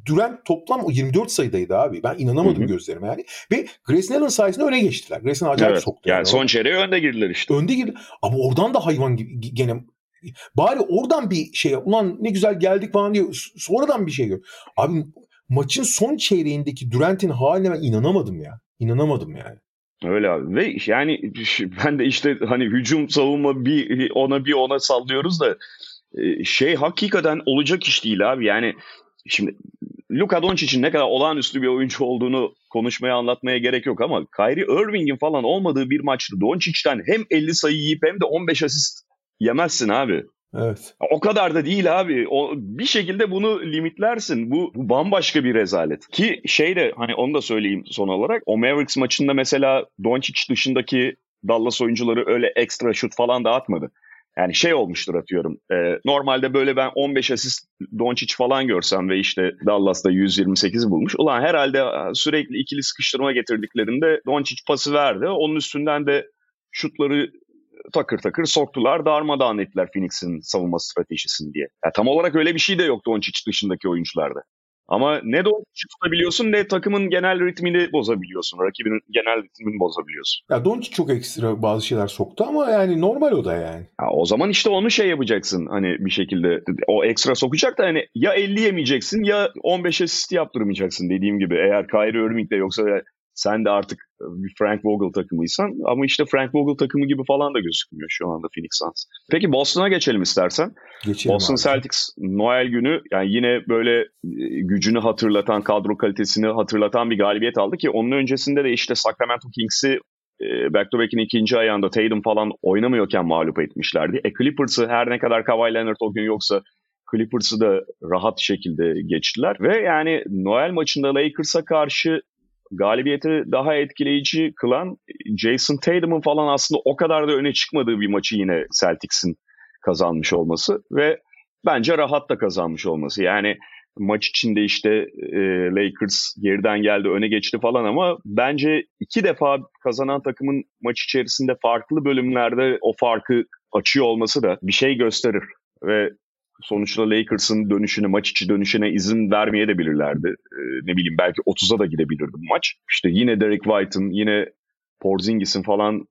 [SPEAKER 3] Durant toplam 24 sayıdaydı abi. Ben inanamadım Hı-hı. gözlerime yani. Ve Grayson Allen sayesinde öne geçtiler. Grayson acayip evet. soktu.
[SPEAKER 2] Yani, yani son çeyreğe önde girdiler işte.
[SPEAKER 3] Önde girdi. Ama oradan da hayvan gibi gene bari oradan bir şey ulan ne güzel geldik falan diyor. Sonradan bir şey gör. Abi maçın son çeyreğindeki Durant'in haline ben inanamadım ya. İnanamadım yani.
[SPEAKER 2] Öyle abi ve yani ben de işte hani hücum savunma bir ona bir ona sallıyoruz da e, şey hakikaten olacak iş değil abi yani şimdi Luka Doncic'in ne kadar olağanüstü bir oyuncu olduğunu konuşmaya anlatmaya gerek yok ama Kyrie Irving'in falan olmadığı bir maçta Doncic'ten hem 50 sayı yiyip hem de 15 asist yemezsin abi.
[SPEAKER 3] Evet.
[SPEAKER 2] O kadar da değil abi. O, bir şekilde bunu limitlersin. Bu, bu bambaşka bir rezalet. Ki şey de hani onu da söyleyeyim son olarak. O Mavericks maçında mesela Doncic dışındaki Dallas oyuncuları öyle ekstra şut falan da atmadı. Yani şey olmuştur atıyorum. E, normalde böyle ben 15 asist Doncic falan görsem ve işte Dallas'ta 128 bulmuş. Ulan herhalde sürekli ikili sıkıştırma getirdiklerinde Doncic pası verdi. Onun üstünden de şutları takır takır soktular, darmadağın ettiler Phoenix'in savunma stratejisini diye. Yani tam olarak öyle bir şey de yoktu Doncic dışındaki oyuncularda. Ama ne Doncic'i tutabiliyorsun ne takımın genel ritmini bozabiliyorsun. Rakibinin genel ritmini bozabiliyorsun.
[SPEAKER 3] Ya Doncic çok ekstra bazı şeyler soktu ama yani normal o da yani.
[SPEAKER 2] Ya o zaman işte onu şey yapacaksın hani bir şekilde o ekstra sokacak da hani ya 50 yemeyeceksin ya 15 asist yaptırmayacaksın dediğim gibi. Eğer Kyrie Irving de yoksa sen de artık bir Frank Vogel takımıysan ama işte Frank Vogel takımı gibi falan da gözükmüyor şu anda Phoenix Suns. Peki Boston'a geçelim istersen.
[SPEAKER 3] Geçelim
[SPEAKER 2] Boston abi. Celtics Noel günü yani yine böyle e, gücünü hatırlatan, kadro kalitesini hatırlatan bir galibiyet aldı ki onun öncesinde de işte Sacramento Kings'i e, back to back'in ikinci ayağında Tatum falan oynamıyorken mağlup etmişlerdi. E Clippers'ı her ne kadar Kawhi Leonard o gün yoksa Clippers'ı da rahat şekilde geçtiler ve yani Noel maçında Lakers'a karşı galibiyeti daha etkileyici kılan Jason Tatum'un falan aslında o kadar da öne çıkmadığı bir maçı yine Celtics'in kazanmış olması ve bence rahat da kazanmış olması. Yani maç içinde işte e, Lakers geriden geldi öne geçti falan ama bence iki defa kazanan takımın maç içerisinde farklı bölümlerde o farkı açıyor olması da bir şey gösterir. Ve sonuçta Lakers'ın dönüşüne, maç içi dönüşüne izin vermeye de bilirlerdi. Ee, ne bileyim belki 30'a da gidebilirdi bu maç. İşte yine Derek White'ın, yine Porzingis'in falan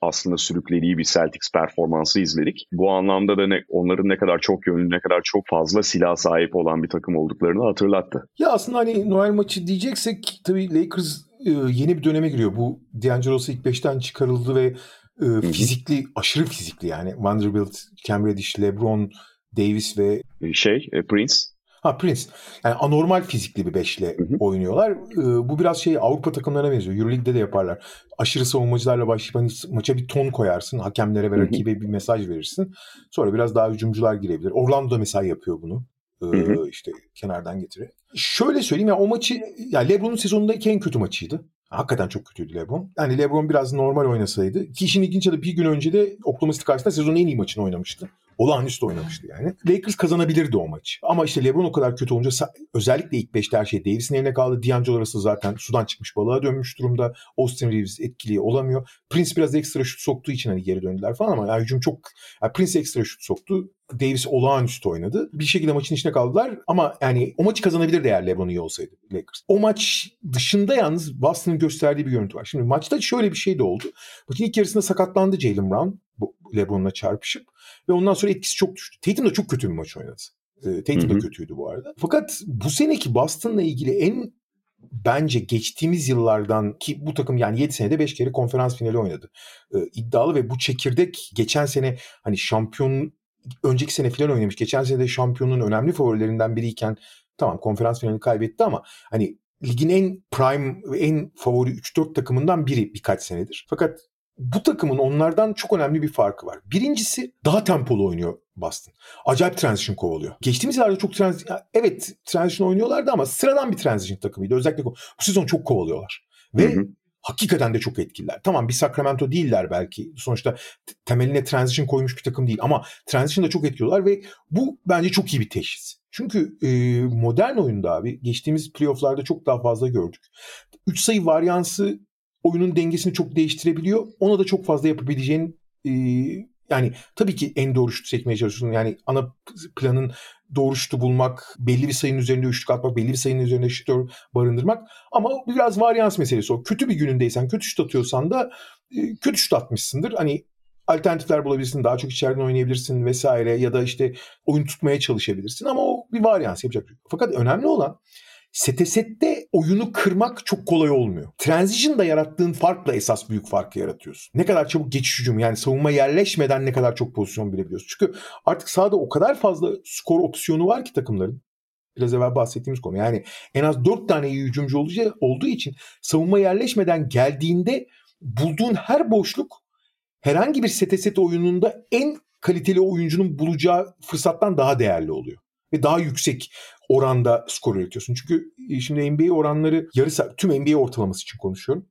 [SPEAKER 2] aslında sürüklediği bir Celtics performansı izledik. Bu anlamda da ne, onların ne kadar çok yönlü, ne kadar çok fazla silah sahip olan bir takım olduklarını hatırlattı.
[SPEAKER 3] Ya aslında hani Noel maçı diyeceksek tabii Lakers e, yeni bir döneme giriyor. Bu D'Angelo ilk 5'ten çıkarıldı ve e, fizikli, aşırı fizikli yani. Vanderbilt, Cam Reddish, LeBron, Davis ve
[SPEAKER 2] şey e, Prince.
[SPEAKER 3] Ha Prince. Yani anormal fizikli bir beşle hı hı. oynuyorlar. Ee, bu biraz şey Avrupa takımlarına benziyor. Euroleague'de de yaparlar. Aşırı savunmacılarla başlayıp hani maça bir ton koyarsın. Hakemlere ve rakibe bir mesaj verirsin. Sonra biraz daha hücumcular girebilir. Orlando mesela yapıyor bunu. Ee, hı hı. işte kenardan getiriyor. Şöyle söyleyeyim ya o maçı ya LeBron'un sezonundaki en kötü maçıydı. Hakikaten çok kötüydü LeBron. Yani LeBron biraz normal oynasaydı. Ki işin ilginç bir gün önce de Oklahoma City karşısında sezonun en iyi maçını oynamıştı. Olağanüstü oynamıştı yani. Lakers kazanabilirdi o maçı. Ama işte LeBron o kadar kötü olunca özellikle ilk 5'te her şey Davis'in eline kaldı. D'Angelo Russell zaten sudan çıkmış balığa dönmüş durumda. Austin Reeves etkili olamıyor. Prince biraz ekstra şut soktuğu için hani geri döndüler falan ama yani hücum çok yani Prince ekstra şut soktu. Davis olağanüstü oynadı. Bir şekilde maçın içine kaldılar ama yani o maçı kazanabilirdi eğer LeBron iyi olsaydı Lakers. O maç dışında yalnız Boston'ın gösterdiği bir görüntü var. Şimdi maçta şöyle bir şey de oldu. Maçın ilk yarısında sakatlandı Jalen Brown LeBron'la çarpışıp ve ondan sonra etkisi çok düştü. Tatum da çok kötü bir maç oynadı. Ee, Tatum da kötüydü bu arada. Fakat bu seneki Boston'la ilgili en bence geçtiğimiz yıllardan ki bu takım yani 7 senede 5 kere konferans finali oynadı. Ee, iddialı ve bu çekirdek geçen sene hani şampiyon önceki sene final oynamış. Geçen sene de şampiyonun önemli favorilerinden biriyken tamam konferans finali kaybetti ama hani ligin en prime ve en favori 3-4 takımından biri birkaç senedir. Fakat bu takımın onlardan çok önemli bir farkı var. Birincisi daha tempolu oynuyor Boston. Acayip transition kovalıyor. Geçtiğimiz yıllarda çok transition, evet transition oynuyorlardı ama sıradan bir transition takımıydı. Özellikle bu sezon çok kovalıyorlar. Ve hı hı. hakikaten de çok etkililer. Tamam bir Sacramento değiller belki. Sonuçta temeline transition koymuş bir takım değil ama transition'da çok etkiliyorlar ve bu bence çok iyi bir teşhis. Çünkü e, modern oyunda abi geçtiğimiz playofflarda çok daha fazla gördük. 3 sayı varyansı oyunun dengesini çok değiştirebiliyor. Ona da çok fazla yapabileceğin e, yani tabii ki en doğru şutu seçmeye çalışıyorsun. Yani ana planın doğru şutu bulmak, belli bir sayının üzerinde üçlük atmak, belli bir sayının üzerinde şutör barındırmak. Ama biraz varyans meselesi o. Kötü bir günündeysen, kötü şut atıyorsan da e, kötü şut atmışsındır. Hani alternatifler bulabilirsin, daha çok içeriden oynayabilirsin vesaire ya da işte oyun tutmaya çalışabilirsin ama o bir varyans yapacak. Şey Fakat önemli olan sete sette oyunu kırmak çok kolay olmuyor. Transition'da yarattığın farkla esas büyük farkı yaratıyorsun. Ne kadar çabuk geçiş hücum yani savunma yerleşmeden ne kadar çok pozisyon bilebiliyorsun. Çünkü artık sahada o kadar fazla skor opsiyonu var ki takımların. Biraz evvel bahsettiğimiz konu. Yani en az 4 tane iyi hücumcu olduğu için savunma yerleşmeden geldiğinde bulduğun her boşluk herhangi bir sete set oyununda en kaliteli oyuncunun bulacağı fırsattan daha değerli oluyor ve daha yüksek oranda skor üretiyorsun. Çünkü e, şimdi NBA oranları yarı tüm NBA ortalaması için konuşuyorum.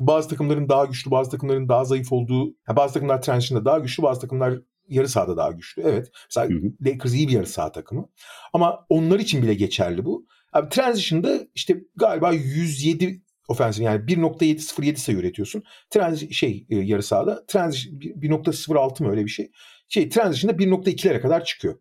[SPEAKER 3] Bazı takımların daha güçlü, bazı takımların daha zayıf olduğu, bazı takımlar transition'da daha güçlü, bazı takımlar yarı sahada daha güçlü. Evet. Mesela hı hı. Lakers iyi bir yarı saha takımı. Ama onlar için bile geçerli bu. Abi transition'da işte galiba 107 ofensif yani 1.707 sayı üretiyorsun. Transition şey e, yarı sahada transition 1.06 mı öyle bir şey. Şey transition'da 1.2'lere kadar çıkıyor.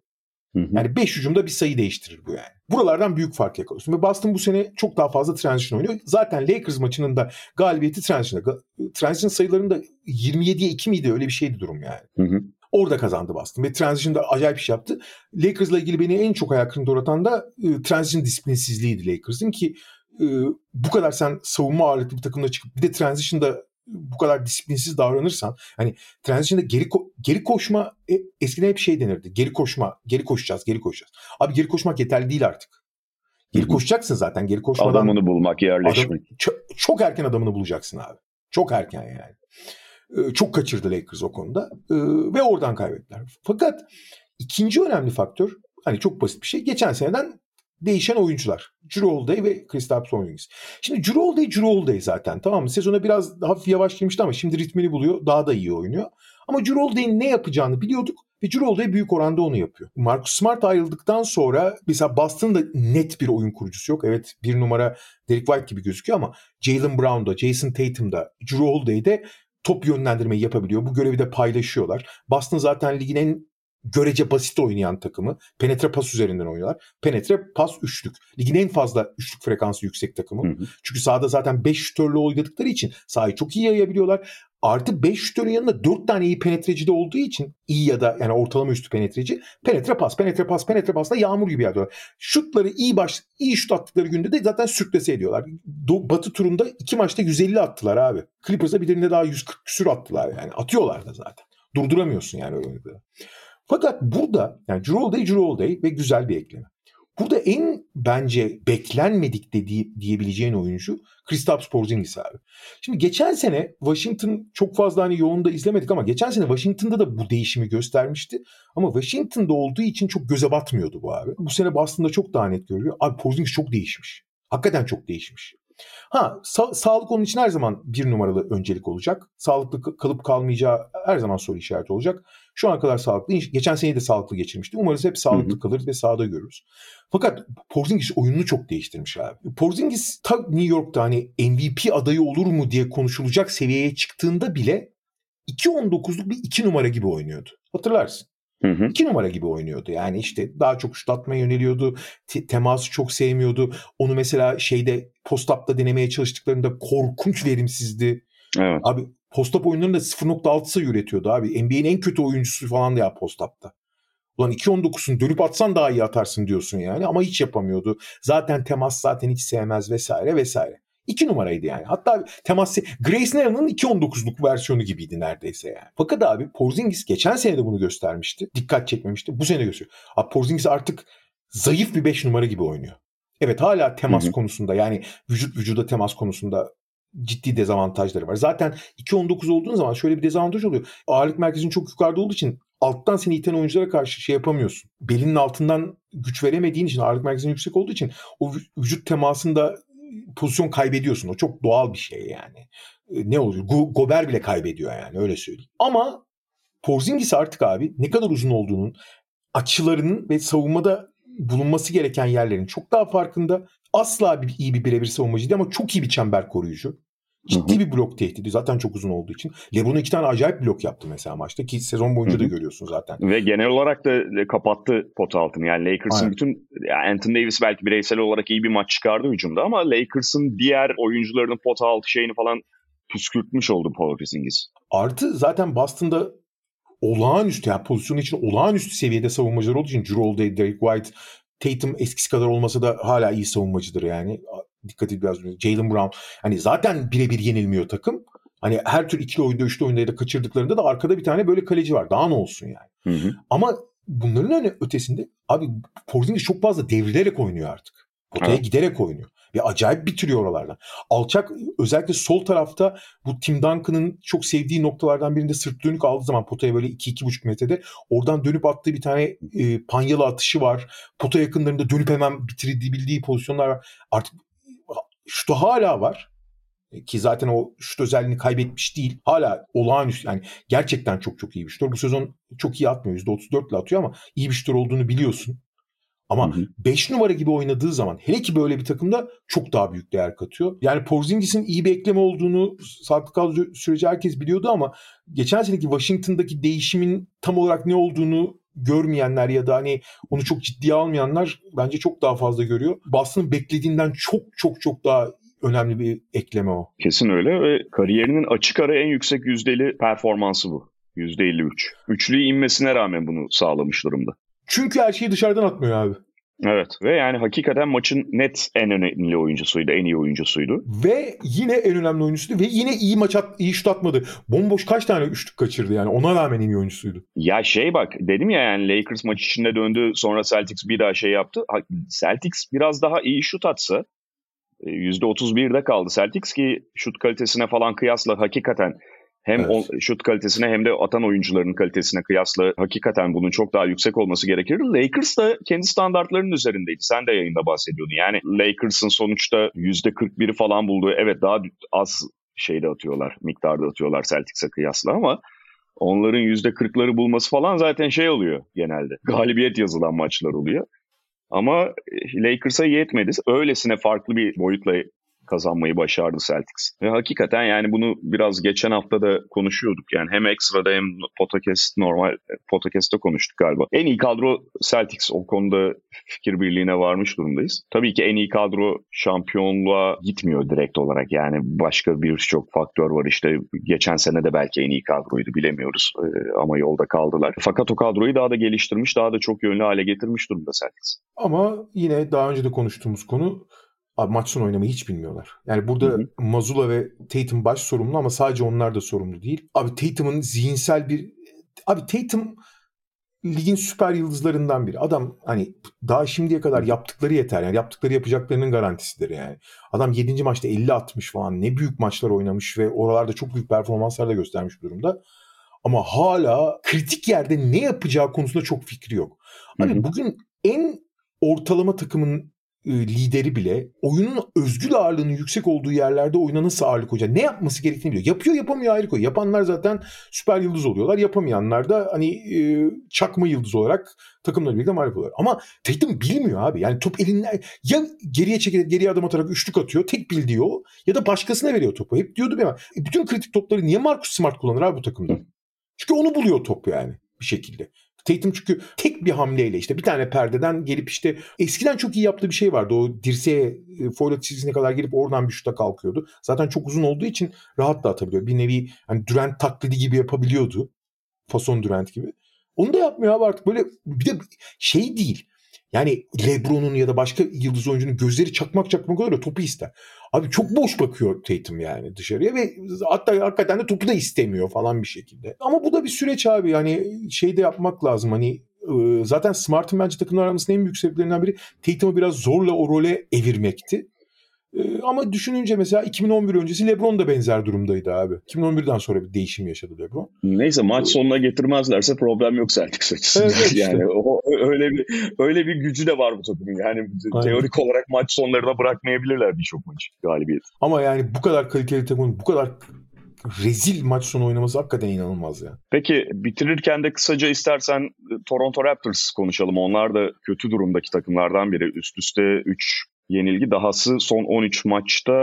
[SPEAKER 3] Hı hı. Yani 5 hücumda bir sayı değiştirir bu yani. Buralardan büyük fark yakalıyorsun. Ve Boston bu sene çok daha fazla transition oynuyor. Zaten Lakers maçının da galibiyeti transition'da. Transition sayılarında 27'ye 2 miydi öyle bir şeydi durum yani. Hı hı. Orada kazandı Boston ve transition'da acayip iş yaptı. Lakers'la ilgili beni en çok ayak kırıntı uğratan da e, transition disiplinsizliğiydi Lakers'ın ki e, bu kadar sen savunma ağırlıklı bir takımda çıkıp bir de transition'da bu kadar disiplinsiz davranırsan hani transition'da geri ko- geri koşma e, eskiden hep şey denirdi. Geri koşma, geri koşacağız, geri koşacağız. Abi geri koşmak yeterli değil artık. Geri koşacaksın zaten. Geri koşmadan
[SPEAKER 2] adamını bulmak, yerleşmek. Adam,
[SPEAKER 3] çok, çok erken adamını bulacaksın abi. Çok erken yani. Ee, çok kaçırdı Lakers o konuda ee, ve oradan kaybettiler. Fakat ikinci önemli faktör hani çok basit bir şey. Geçen seneden değişen oyuncular. Drew ve Kristaps Porzingis. Şimdi Drew Holiday, zaten tamam mı? Sezona biraz hafif yavaş girmişti ama şimdi ritmini buluyor. Daha da iyi oynuyor. Ama Drew ne yapacağını biliyorduk ve Drew büyük oranda onu yapıyor. Marcus Smart ayrıldıktan sonra mesela Boston'da net bir oyun kurucusu yok. Evet bir numara Derek White gibi gözüküyor ama Jalen Brown'da, Jason Tatum'da, Drew Holiday'de top yönlendirmeyi yapabiliyor. Bu görevi de paylaşıyorlar. Boston zaten ligin en görece basit oynayan takımı. Penetre pas üzerinden oynuyorlar. Penetre pas üçlük. Ligin en fazla üçlük frekansı yüksek takımı. Hı hı. Çünkü sahada zaten 5 şütörlü oynadıkları için sahayı çok iyi yayabiliyorlar. Artı 5 şütörün yanında 4 tane iyi penetreci de olduğu için iyi ya da yani ortalama üstü penetreci. Penetre pas, penetre pas, penetre pasla yağmur gibi yağıyorlar. Şutları iyi baş, iyi şut attıkları günde de zaten sürklese ediyorlar. Batı turunda iki maçta 150 attılar abi. Clippers'a birinde daha 140 küsür attılar yani. Atıyorlar da zaten. Durduramıyorsun yani öyle. Fakat burada yani Drew Day, Drew Day ve güzel bir ekleme. Burada en bence beklenmedik dediği diyebileceğin oyuncu Kristaps Porzingis abi. Şimdi geçen sene Washington çok fazla hani yoğunda izlemedik ama geçen sene Washington'da da bu değişimi göstermişti. Ama Washington'da olduğu için çok göze batmıyordu bu abi. Bu sene Boston'da çok daha net görülüyor. Abi Porzingis çok değişmiş. Hakikaten çok değişmiş. Ha sa- sağlık onun için her zaman bir numaralı öncelik olacak. Sağlıklı kalıp kalmayacağı her zaman soru işareti olacak. Şu ana kadar sağlıklı. Geçen sene de sağlıklı geçirmişti. Umarız hep sağlıklı kalır ve sahada görürüz. Fakat Porzingis oyununu çok değiştirmiş abi. Porzingis ta New York'ta hani MVP adayı olur mu diye konuşulacak seviyeye çıktığında bile 2.19'luk bir 2 numara gibi oynuyordu. Hatırlarsın. Hı hı. İki numara gibi oynuyordu. Yani işte daha çok şut atmaya yöneliyordu. Te- teması çok sevmiyordu. Onu mesela şeyde post-up'ta denemeye çalıştıklarında korkunç verimsizdi. Evet. Abi post-up oyunlarında 0.6 sayı üretiyordu abi. NBA'nin en kötü oyuncusu falan da ya post-up'ta. Ulan 2.19'sun dönüp atsan daha iyi atarsın diyorsun yani ama hiç yapamıyordu. Zaten temas zaten hiç sevmez vesaire vesaire. 2 numaraydı yani. Hatta teması Grace Nairn'ın 2.19'luk versiyonu gibiydi neredeyse yani. Fakat abi Porzingis geçen sene de bunu göstermişti. Dikkat çekmemişti. Bu sene gösteriyor. Abi Porzingis artık zayıf bir 5 numara gibi oynuyor. Evet hala temas hı hı. konusunda yani vücut vücuda temas konusunda ciddi dezavantajları var. Zaten 2.19 olduğun zaman şöyle bir dezavantaj oluyor. Ağırlık merkezin çok yukarıda olduğu için alttan seni iten oyunculara karşı şey yapamıyorsun. Belinin altından güç veremediğin için ağırlık merkezin yüksek olduğu için o vücut temasında pozisyon kaybediyorsun. O çok doğal bir şey yani. E, ne oluyor? Go- Gober bile kaybediyor yani öyle söyleyeyim. Ama Porzingis artık abi ne kadar uzun olduğunun açılarının ve savunmada bulunması gereken yerlerin çok daha farkında. Asla bir, iyi bir birebir savunmacı değil ama çok iyi bir çember koruyucu. Ciddi bir blok tehdidi. Zaten çok uzun olduğu için. LeBron iki tane acayip blok yaptı mesela maçta ki sezon boyunca da görüyorsun zaten.
[SPEAKER 2] Ve genel olarak da kapattı pot altını. Yani Lakers'ın bütün Anthony Davis belki bireysel olarak iyi bir maç çıkardı hücumda ama Lakers'ın diğer oyuncularının pot altı şeyini falan püskürtmüş oldu Paul Porzingis.
[SPEAKER 3] Artı zaten Boston'da olağanüstü yani pozisyon için olağanüstü seviyede savunmacılar olduğu için Drew Holiday, Derek White, Tatum eskisi kadar olmasa da hala iyi savunmacıdır yani dikkat et biraz Jalen Brown. Hani zaten birebir yenilmiyor takım. Hani her tür ikili oyunda, üçlü oyunda ya da kaçırdıklarında da arkada bir tane böyle kaleci var. Daha ne olsun yani. Hı hı. Ama bunların öne ötesinde abi Porzingis çok fazla devrilerek oynuyor artık. Potaya evet. giderek oynuyor. Ve acayip bitiriyor oralardan. Alçak özellikle sol tarafta bu Tim Duncan'ın çok sevdiği noktalardan birinde sırt dönük aldığı zaman potaya böyle 2-2,5 metrede oradan dönüp attığı bir tane e, panyalı atışı var. Pota yakınlarında dönüp hemen bitirebildiği pozisyonlar var. Artık şutu hala var. E, ki zaten o şut özelliğini kaybetmiş değil. Hala olağanüstü yani gerçekten çok çok iyi bir şutör. Bu sezon çok iyi atmıyor. %34 ile atıyor ama iyi bir şutör olduğunu biliyorsun. Ama 5 numara gibi oynadığı zaman hele ki böyle bir takımda çok daha büyük değer katıyor. Yani Porzingis'in iyi bir ekleme olduğunu sağlıklı kaldığı sürece herkes biliyordu ama geçen seneki Washington'daki değişimin tam olarak ne olduğunu görmeyenler ya da hani onu çok ciddiye almayanlar bence çok daha fazla görüyor. Boston'ın beklediğinden çok çok çok daha önemli bir ekleme o.
[SPEAKER 2] Kesin öyle ve kariyerinin açık ara en yüksek yüzdeli performansı bu. %53. Üçlüyü inmesine rağmen bunu sağlamış durumda.
[SPEAKER 3] Çünkü her şeyi dışarıdan atmıyor abi.
[SPEAKER 2] Evet ve yani hakikaten maçın net en önemli oyuncusuydu, en iyi oyuncusuydu.
[SPEAKER 3] Ve yine en önemli oyuncusuydu ve yine iyi maç at, iyi şut atmadı. Bomboş kaç tane üçlük kaçırdı yani ona rağmen en iyi oyuncusuydu.
[SPEAKER 2] Ya şey bak dedim ya yani Lakers maç içinde döndü sonra Celtics bir daha şey yaptı. Celtics biraz daha iyi şut atsa %31'de e, kaldı Celtics ki şut kalitesine falan kıyasla hakikaten hem evet. o şut kalitesine hem de atan oyuncuların kalitesine kıyasla hakikaten bunun çok daha yüksek olması gerekir. Lakers da kendi standartlarının üzerindeydi. Sen de yayında bahsediyordun. Yani Lakers'ın sonuçta %41'i falan bulduğu evet daha az şeyde atıyorlar, miktarda atıyorlar Celtics'e kıyasla ama onların %40'ları bulması falan zaten şey oluyor genelde. Galibiyet yazılan maçlar oluyor. Ama Lakers'a yetmedi. Öylesine farklı bir boyutla kazanmayı başardı Celtics. Ve hakikaten yani bunu biraz geçen hafta da konuşuyorduk. Yani hem ekstrada hem podcast normal podcast'ta konuştuk galiba. En iyi kadro Celtics. O konuda fikir birliğine varmış durumdayız. Tabii ki en iyi kadro şampiyonluğa gitmiyor direkt olarak. Yani başka birçok faktör var işte. Geçen sene de belki en iyi kadroydu bilemiyoruz. Ee, ama yolda kaldılar. Fakat o kadroyu daha da geliştirmiş, daha da çok yönlü hale getirmiş durumda Celtics.
[SPEAKER 3] Ama yine daha önce de konuştuğumuz konu Abi maç sonu oynamayı hiç bilmiyorlar. Yani burada hı hı. Mazula ve Tatum baş sorumlu ama sadece onlar da sorumlu değil. Abi Tatum'un zihinsel bir... Abi Tatum ligin süper yıldızlarından biri. Adam hani daha şimdiye kadar yaptıkları yeter. Yani yaptıkları yapacaklarının garantisidir yani. Adam 7. maçta 50-60 falan ne büyük maçlar oynamış ve oralarda çok büyük performanslar da göstermiş durumda. Ama hala kritik yerde ne yapacağı konusunda çok fikri yok. Hani bugün en ortalama takımın lideri bile oyunun özgül ağırlığının yüksek olduğu yerlerde oyuna nasıl ağırlık koyacak? Ne yapması gerektiğini biliyor. Yapıyor yapamıyor ayrı koy. Yapanlar zaten süper yıldız oluyorlar. Yapamayanlar da hani e, çakma yıldız olarak takımla birlikte mağlup oluyorlar. Ama Tatum bilmiyor abi. Yani top elinden ya geriye çekilip geriye adım atarak üçlük atıyor. Tek bildiği o. Ya da başkasına veriyor topu. Hep diyordum ya. E, bütün kritik topları niye Marcus Smart kullanır abi bu takımda? Çünkü onu buluyor top yani bir şekilde. Tatum çünkü tek bir hamleyle işte bir tane perdeden gelip işte eskiden çok iyi yaptığı bir şey vardı. O dirseğe e, foul çizgisine kadar gelip oradan bir şuta kalkıyordu. Zaten çok uzun olduğu için rahat da atabiliyor. Bir nevi hani Durant taklidi gibi yapabiliyordu. Fason Durant gibi. Onu da yapmıyor abi artık böyle bir de şey değil. Yani Lebron'un ya da başka yıldız oyuncunun gözleri çakmak çakmak olur ya topu ister. Abi çok boş bakıyor Tatum yani dışarıya ve hatta hakikaten de topu da istemiyor falan bir şekilde. Ama bu da bir süreç abi yani şey de yapmak lazım hani zaten Smart'ın bence takımlar arasında en büyük sebeplerinden biri Tatum'u biraz zorla o role evirmekti. Ee, ama düşününce mesela 2011 öncesi LeBron da benzer durumdaydı abi. 2011'den sonra bir değişim yaşadı LeBron.
[SPEAKER 2] Neyse maç sonuna getirmezlerse problem yok Celtics açısından. Evet, işte. Yani o, öyle bir öyle bir gücü de var bu takımın. Yani Aynen. teorik olarak maç sonlarına bırakmayabilirler birçok maç galibiyet.
[SPEAKER 3] Ama yani bu kadar kaliteli takımın bu kadar rezil maç sonu oynaması hakikaten inanılmaz ya.
[SPEAKER 2] Peki bitirirken de kısaca istersen Toronto Raptors konuşalım. Onlar da kötü durumdaki takımlardan biri. Üst üste 3 yenilgi. Dahası son 13 maçta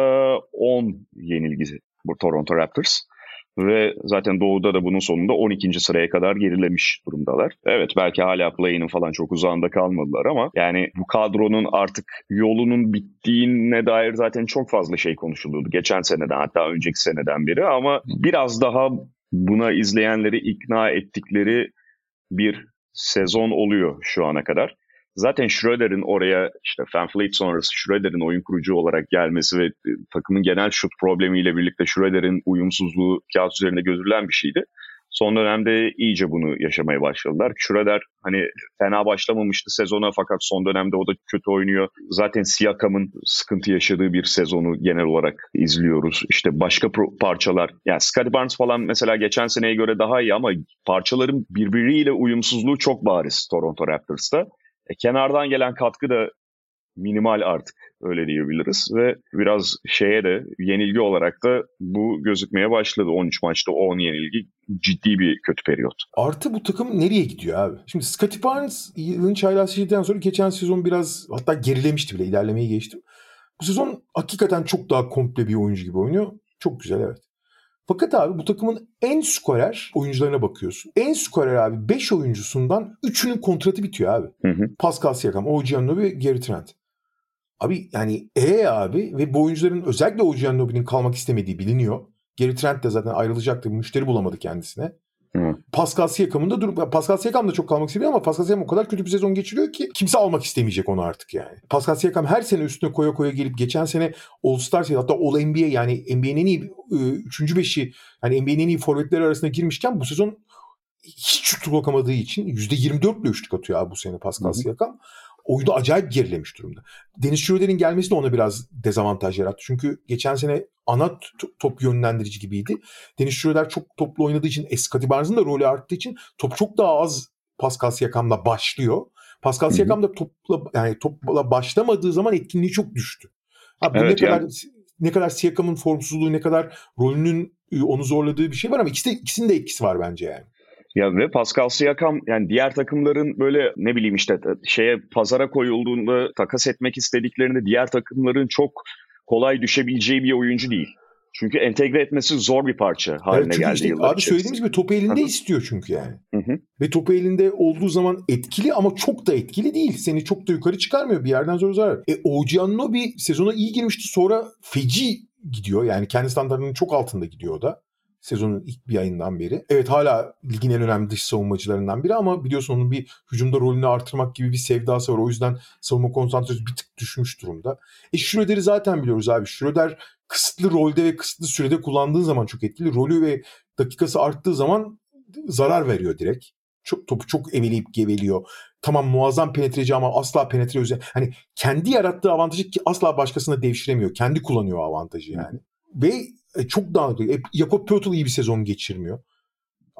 [SPEAKER 2] 10 yenilgi bu Toronto Raptors. Ve zaten Doğu'da da bunun sonunda 12. sıraya kadar gerilemiş durumdalar. Evet belki hala play'inin falan çok uzağında kalmadılar ama yani bu kadronun artık yolunun bittiğine dair zaten çok fazla şey konuşuluyordu. Geçen seneden hatta önceki seneden beri ama biraz daha buna izleyenleri ikna ettikleri bir sezon oluyor şu ana kadar. Zaten Schroeder'in oraya işte Fanfleet sonrası Schroeder'in oyun kurucu olarak gelmesi ve e, takımın genel şut problemiyle birlikte Schroeder'in uyumsuzluğu kağıt üzerinde gözülen bir şeydi. Son dönemde iyice bunu yaşamaya başladılar. Schroeder hani fena başlamamıştı sezona fakat son dönemde o da kötü oynuyor. Zaten Siakam'ın sıkıntı yaşadığı bir sezonu genel olarak izliyoruz. İşte başka parçalar yani Scottie Barnes falan mesela geçen seneye göre daha iyi ama parçaların birbiriyle uyumsuzluğu çok bariz Toronto Raptors'ta. E, kenardan gelen katkı da minimal artık öyle diyebiliriz ve biraz şeye de yenilgi olarak da bu gözükmeye başladı. 13 maçta 10 yenilgi ciddi bir kötü periyot.
[SPEAKER 3] Artı bu takım nereye gidiyor abi? Şimdi Scottie Barnes yılın çaylası şeyden sonra geçen sezon biraz hatta gerilemişti bile ilerlemeyi geçtim. Bu sezon hakikaten çok daha komple bir oyuncu gibi oynuyor. Çok güzel evet. Fakat abi bu takımın en skorer oyuncularına bakıyorsun. En skorer abi 5 oyuncusundan 3'ünün kontratı bitiyor abi. Hı hı. Pascal Siakam, OG Anunoby, Gary Trent. Abi yani E abi ve bu oyuncuların özellikle OG Anunoby'nin kalmak istemediği biliniyor. Gary Trent de zaten ayrılacaktı. Müşteri bulamadı kendisine. Hı. Pascal Siakam'ın da durum Pascal Siakam da çok kalmak istemiyor ama Pascal Siakam o kadar kötü bir sezon geçiriyor ki kimse almak istemeyecek onu artık yani. Pascal Siakam her sene üstüne koya koya gelip geçen sene All-Star hatta All NBA yani NBA'nin en iyi 3. E, beşi yani NBA'nin en iyi forvetleri arasına girmişken bu sezon hiç şut bulamadığı için %24 ile üçlük atıyor abi bu sene Pascal Siakam oyunda acayip gerilemiş durumda. Deniz Schroeder'in gelmesi de ona biraz dezavantaj yarattı. Çünkü geçen sene ana top yönlendirici gibiydi. Deniz Schroeder çok toplu oynadığı için Eskati Barnes'ın da rolü arttığı için top çok daha az Pascal Siakam'la başlıyor. Pascal Siakam da topla yani topla başlamadığı zaman etkinliği çok düştü. Ha, bu evet, ne kadar ne kadar Siakam'ın formsuzluğu ne kadar rolünün onu zorladığı bir şey var ama ikisi ikisinin de etkisi var bence yani.
[SPEAKER 2] Ya ve Pascal Siakam yani diğer takımların böyle ne bileyim işte şeye pazara koyulduğunda takas etmek istediklerinde diğer takımların çok kolay düşebileceği bir oyuncu değil. Çünkü entegre etmesi zor bir parça haline evet, geldi işte, yıllar
[SPEAKER 3] Abi söylediğimiz gibi topu elinde istiyor çünkü yani. Hı-hı. Ve topu elinde olduğu zaman etkili ama çok da etkili değil. Seni çok da yukarı çıkarmıyor. Bir yerden sonra zarar. E OG bir sezona iyi girmişti sonra feci gidiyor. Yani kendi standartının çok altında gidiyor o da sezonun ilk bir ayından beri. Evet hala ligin en önemli dış savunmacılarından biri ama biliyorsun onun bir hücumda rolünü artırmak gibi bir sevdası var. O yüzden savunma konsantrasyonu bir tık düşmüş durumda. E Schroeder'i zaten biliyoruz abi. Schroeder kısıtlı rolde ve kısıtlı sürede kullandığı zaman çok etkili. Rolü ve dakikası arttığı zaman zarar veriyor direkt. Çok, topu çok eveleyip geveliyor. Tamam muazzam penetreci ama asla penetre özel. Hani kendi yarattığı avantajı ki asla başkasına devşiremiyor. Kendi kullanıyor avantajı yani. Ve e, çok dağınık. E, Jakob Pöttl iyi bir sezon geçirmiyor.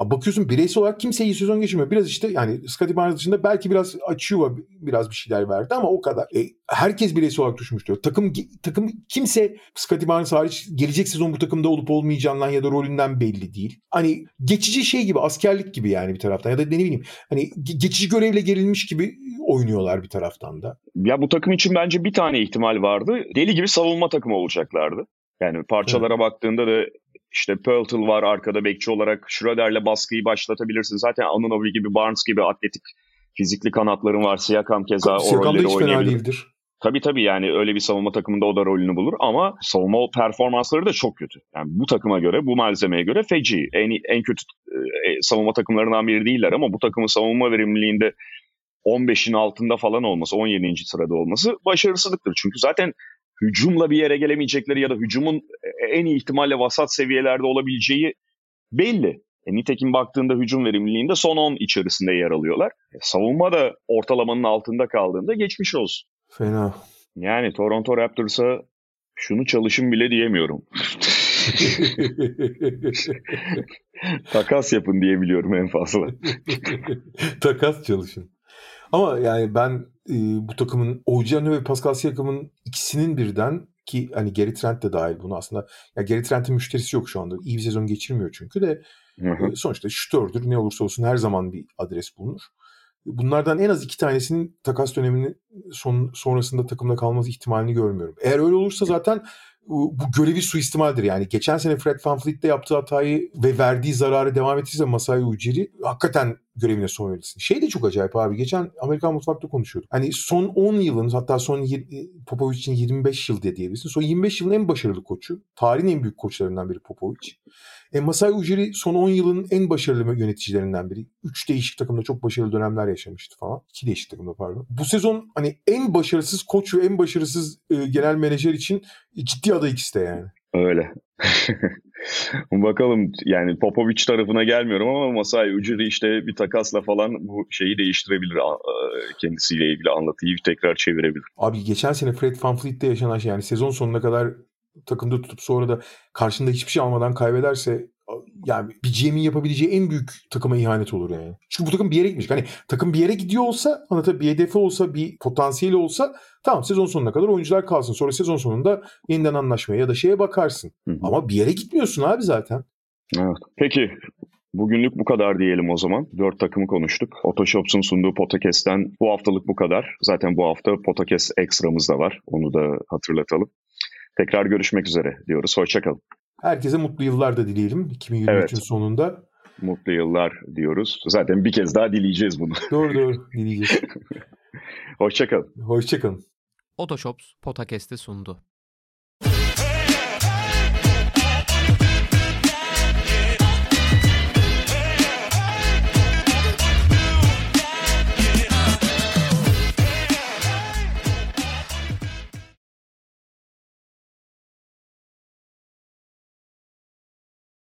[SPEAKER 3] Bakıyorsun bireysel olarak kimse iyi sezon geçirmiyor. Biraz işte yani Scottie Barnes dışında belki biraz açıyor biraz bir şeyler verdi ama o kadar. E, herkes bireysel olarak düşmüş diyor. Takım takım kimse Scottie Barnes hariç gelecek sezon bu takımda olup olmayacağından ya da rolünden belli değil. Hani geçici şey gibi askerlik gibi yani bir taraftan ya da ne bileyim hani geçici görevle gelinmiş gibi oynuyorlar bir taraftan da.
[SPEAKER 2] Ya bu takım için bence bir tane ihtimal vardı. Deli gibi savunma takımı olacaklardı. Yani parçalara evet. baktığında da işte Pöltl var arkada bekçi olarak. Schroeder'le baskıyı başlatabilirsin. Zaten Anunoby gibi, Barnes gibi atletik fizikli kanatların var. Siakam keza
[SPEAKER 3] o rolleri hiç fena değildir.
[SPEAKER 2] Tabii tabii yani öyle bir savunma takımında o da rolünü bulur ama savunma performansları da çok kötü. Yani bu takıma göre, bu malzemeye göre feci. En, en kötü e, savunma takımlarından biri değiller ama bu takımın savunma verimliliğinde 15'in altında falan olması, 17. sırada olması başarısızlıktır. Çünkü zaten hücumla bir yere gelemeyecekleri ya da hücumun en iyi ihtimalle vasat seviyelerde olabileceği belli. E, nitekim baktığında hücum verimliliğinde son 10 içerisinde yer alıyorlar. E, savunma da ortalamanın altında kaldığında geçmiş olsun.
[SPEAKER 3] Fena.
[SPEAKER 2] Yani Toronto Raptors'a şunu çalışın bile diyemiyorum. Takas yapın diyebiliyorum en fazla.
[SPEAKER 3] Takas çalışın. Ama yani ben e, bu takımın Ojiano ve Pascal Siakam'ın ikisinin birden ki hani Gary Trent de dahil bunu aslında. Ya Gary Trent'in müşterisi yok şu anda. İyi bir sezon geçirmiyor çünkü de hı hı. E, sonuçta şutördür. Ne olursa olsun her zaman bir adres bulunur. Bunlardan en az iki tanesinin takas döneminin son, sonrasında takımda kalması ihtimalini görmüyorum. Eğer öyle olursa zaten bu görevi suistimaldir. Yani geçen sene Fred VanVleet'te yaptığı hatayı ve verdiği zararı devam ettirse Masai Ujiri hakikaten görevine son verilsin. Şey de çok acayip abi. Geçen Amerikan Mutfak'ta konuşuyorduk. Hani son 10 yılın hatta son Popovic için 25 yıl diye diyebilirsin. Son 25 yılın en başarılı koçu. Tarihin en büyük koçlarından biri Popovic. E, Masai Ujiri son 10 yılın en başarılı yöneticilerinden biri. 3 değişik takımda çok başarılı dönemler yaşamıştı falan. 2 değişik takımda pardon. Bu sezon hani en başarısız koç ve en başarısız e, genel menajer için ciddi aday ikisi de yani.
[SPEAKER 2] Öyle. Bakalım yani Popovic tarafına gelmiyorum ama Masai Ujiri işte bir takasla falan bu şeyi değiştirebilir. Kendisiyle ilgili anlatıyı tekrar çevirebilir.
[SPEAKER 3] Abi geçen sene Fred VanVleet'te yaşanan şey yani sezon sonuna kadar takımda tutup sonra da karşında hiçbir şey almadan kaybederse yani bir GM'in yapabileceği en büyük takıma ihanet olur yani. Çünkü bu takım bir yere gitmiş. Hani takım bir yere gidiyor olsa, hani tabii bir hedefi olsa, bir potansiyeli olsa tamam sezon sonuna kadar oyuncular kalsın. Sonra sezon sonunda yeniden anlaşmaya ya da şeye bakarsın. Hı hı. Ama bir yere gitmiyorsun abi zaten.
[SPEAKER 2] Evet. Peki Bugünlük bu kadar diyelim o zaman. Dört takımı konuştuk. Otoshops'un sunduğu podcast'ten bu haftalık bu kadar. Zaten bu hafta podcast ekstramız da var. Onu da hatırlatalım. Tekrar görüşmek üzere diyoruz. Hoşçakalın.
[SPEAKER 3] Herkese mutlu yıllar da dileyelim 2023'ün evet. sonunda.
[SPEAKER 2] Mutlu yıllar diyoruz. Zaten bir kez daha dileyeceğiz bunu.
[SPEAKER 3] Doğru doğru dileyeceğiz.
[SPEAKER 2] Hoşçakalın.
[SPEAKER 3] Hoşçakalın.
[SPEAKER 1] Otoshops Podcast'i sundu.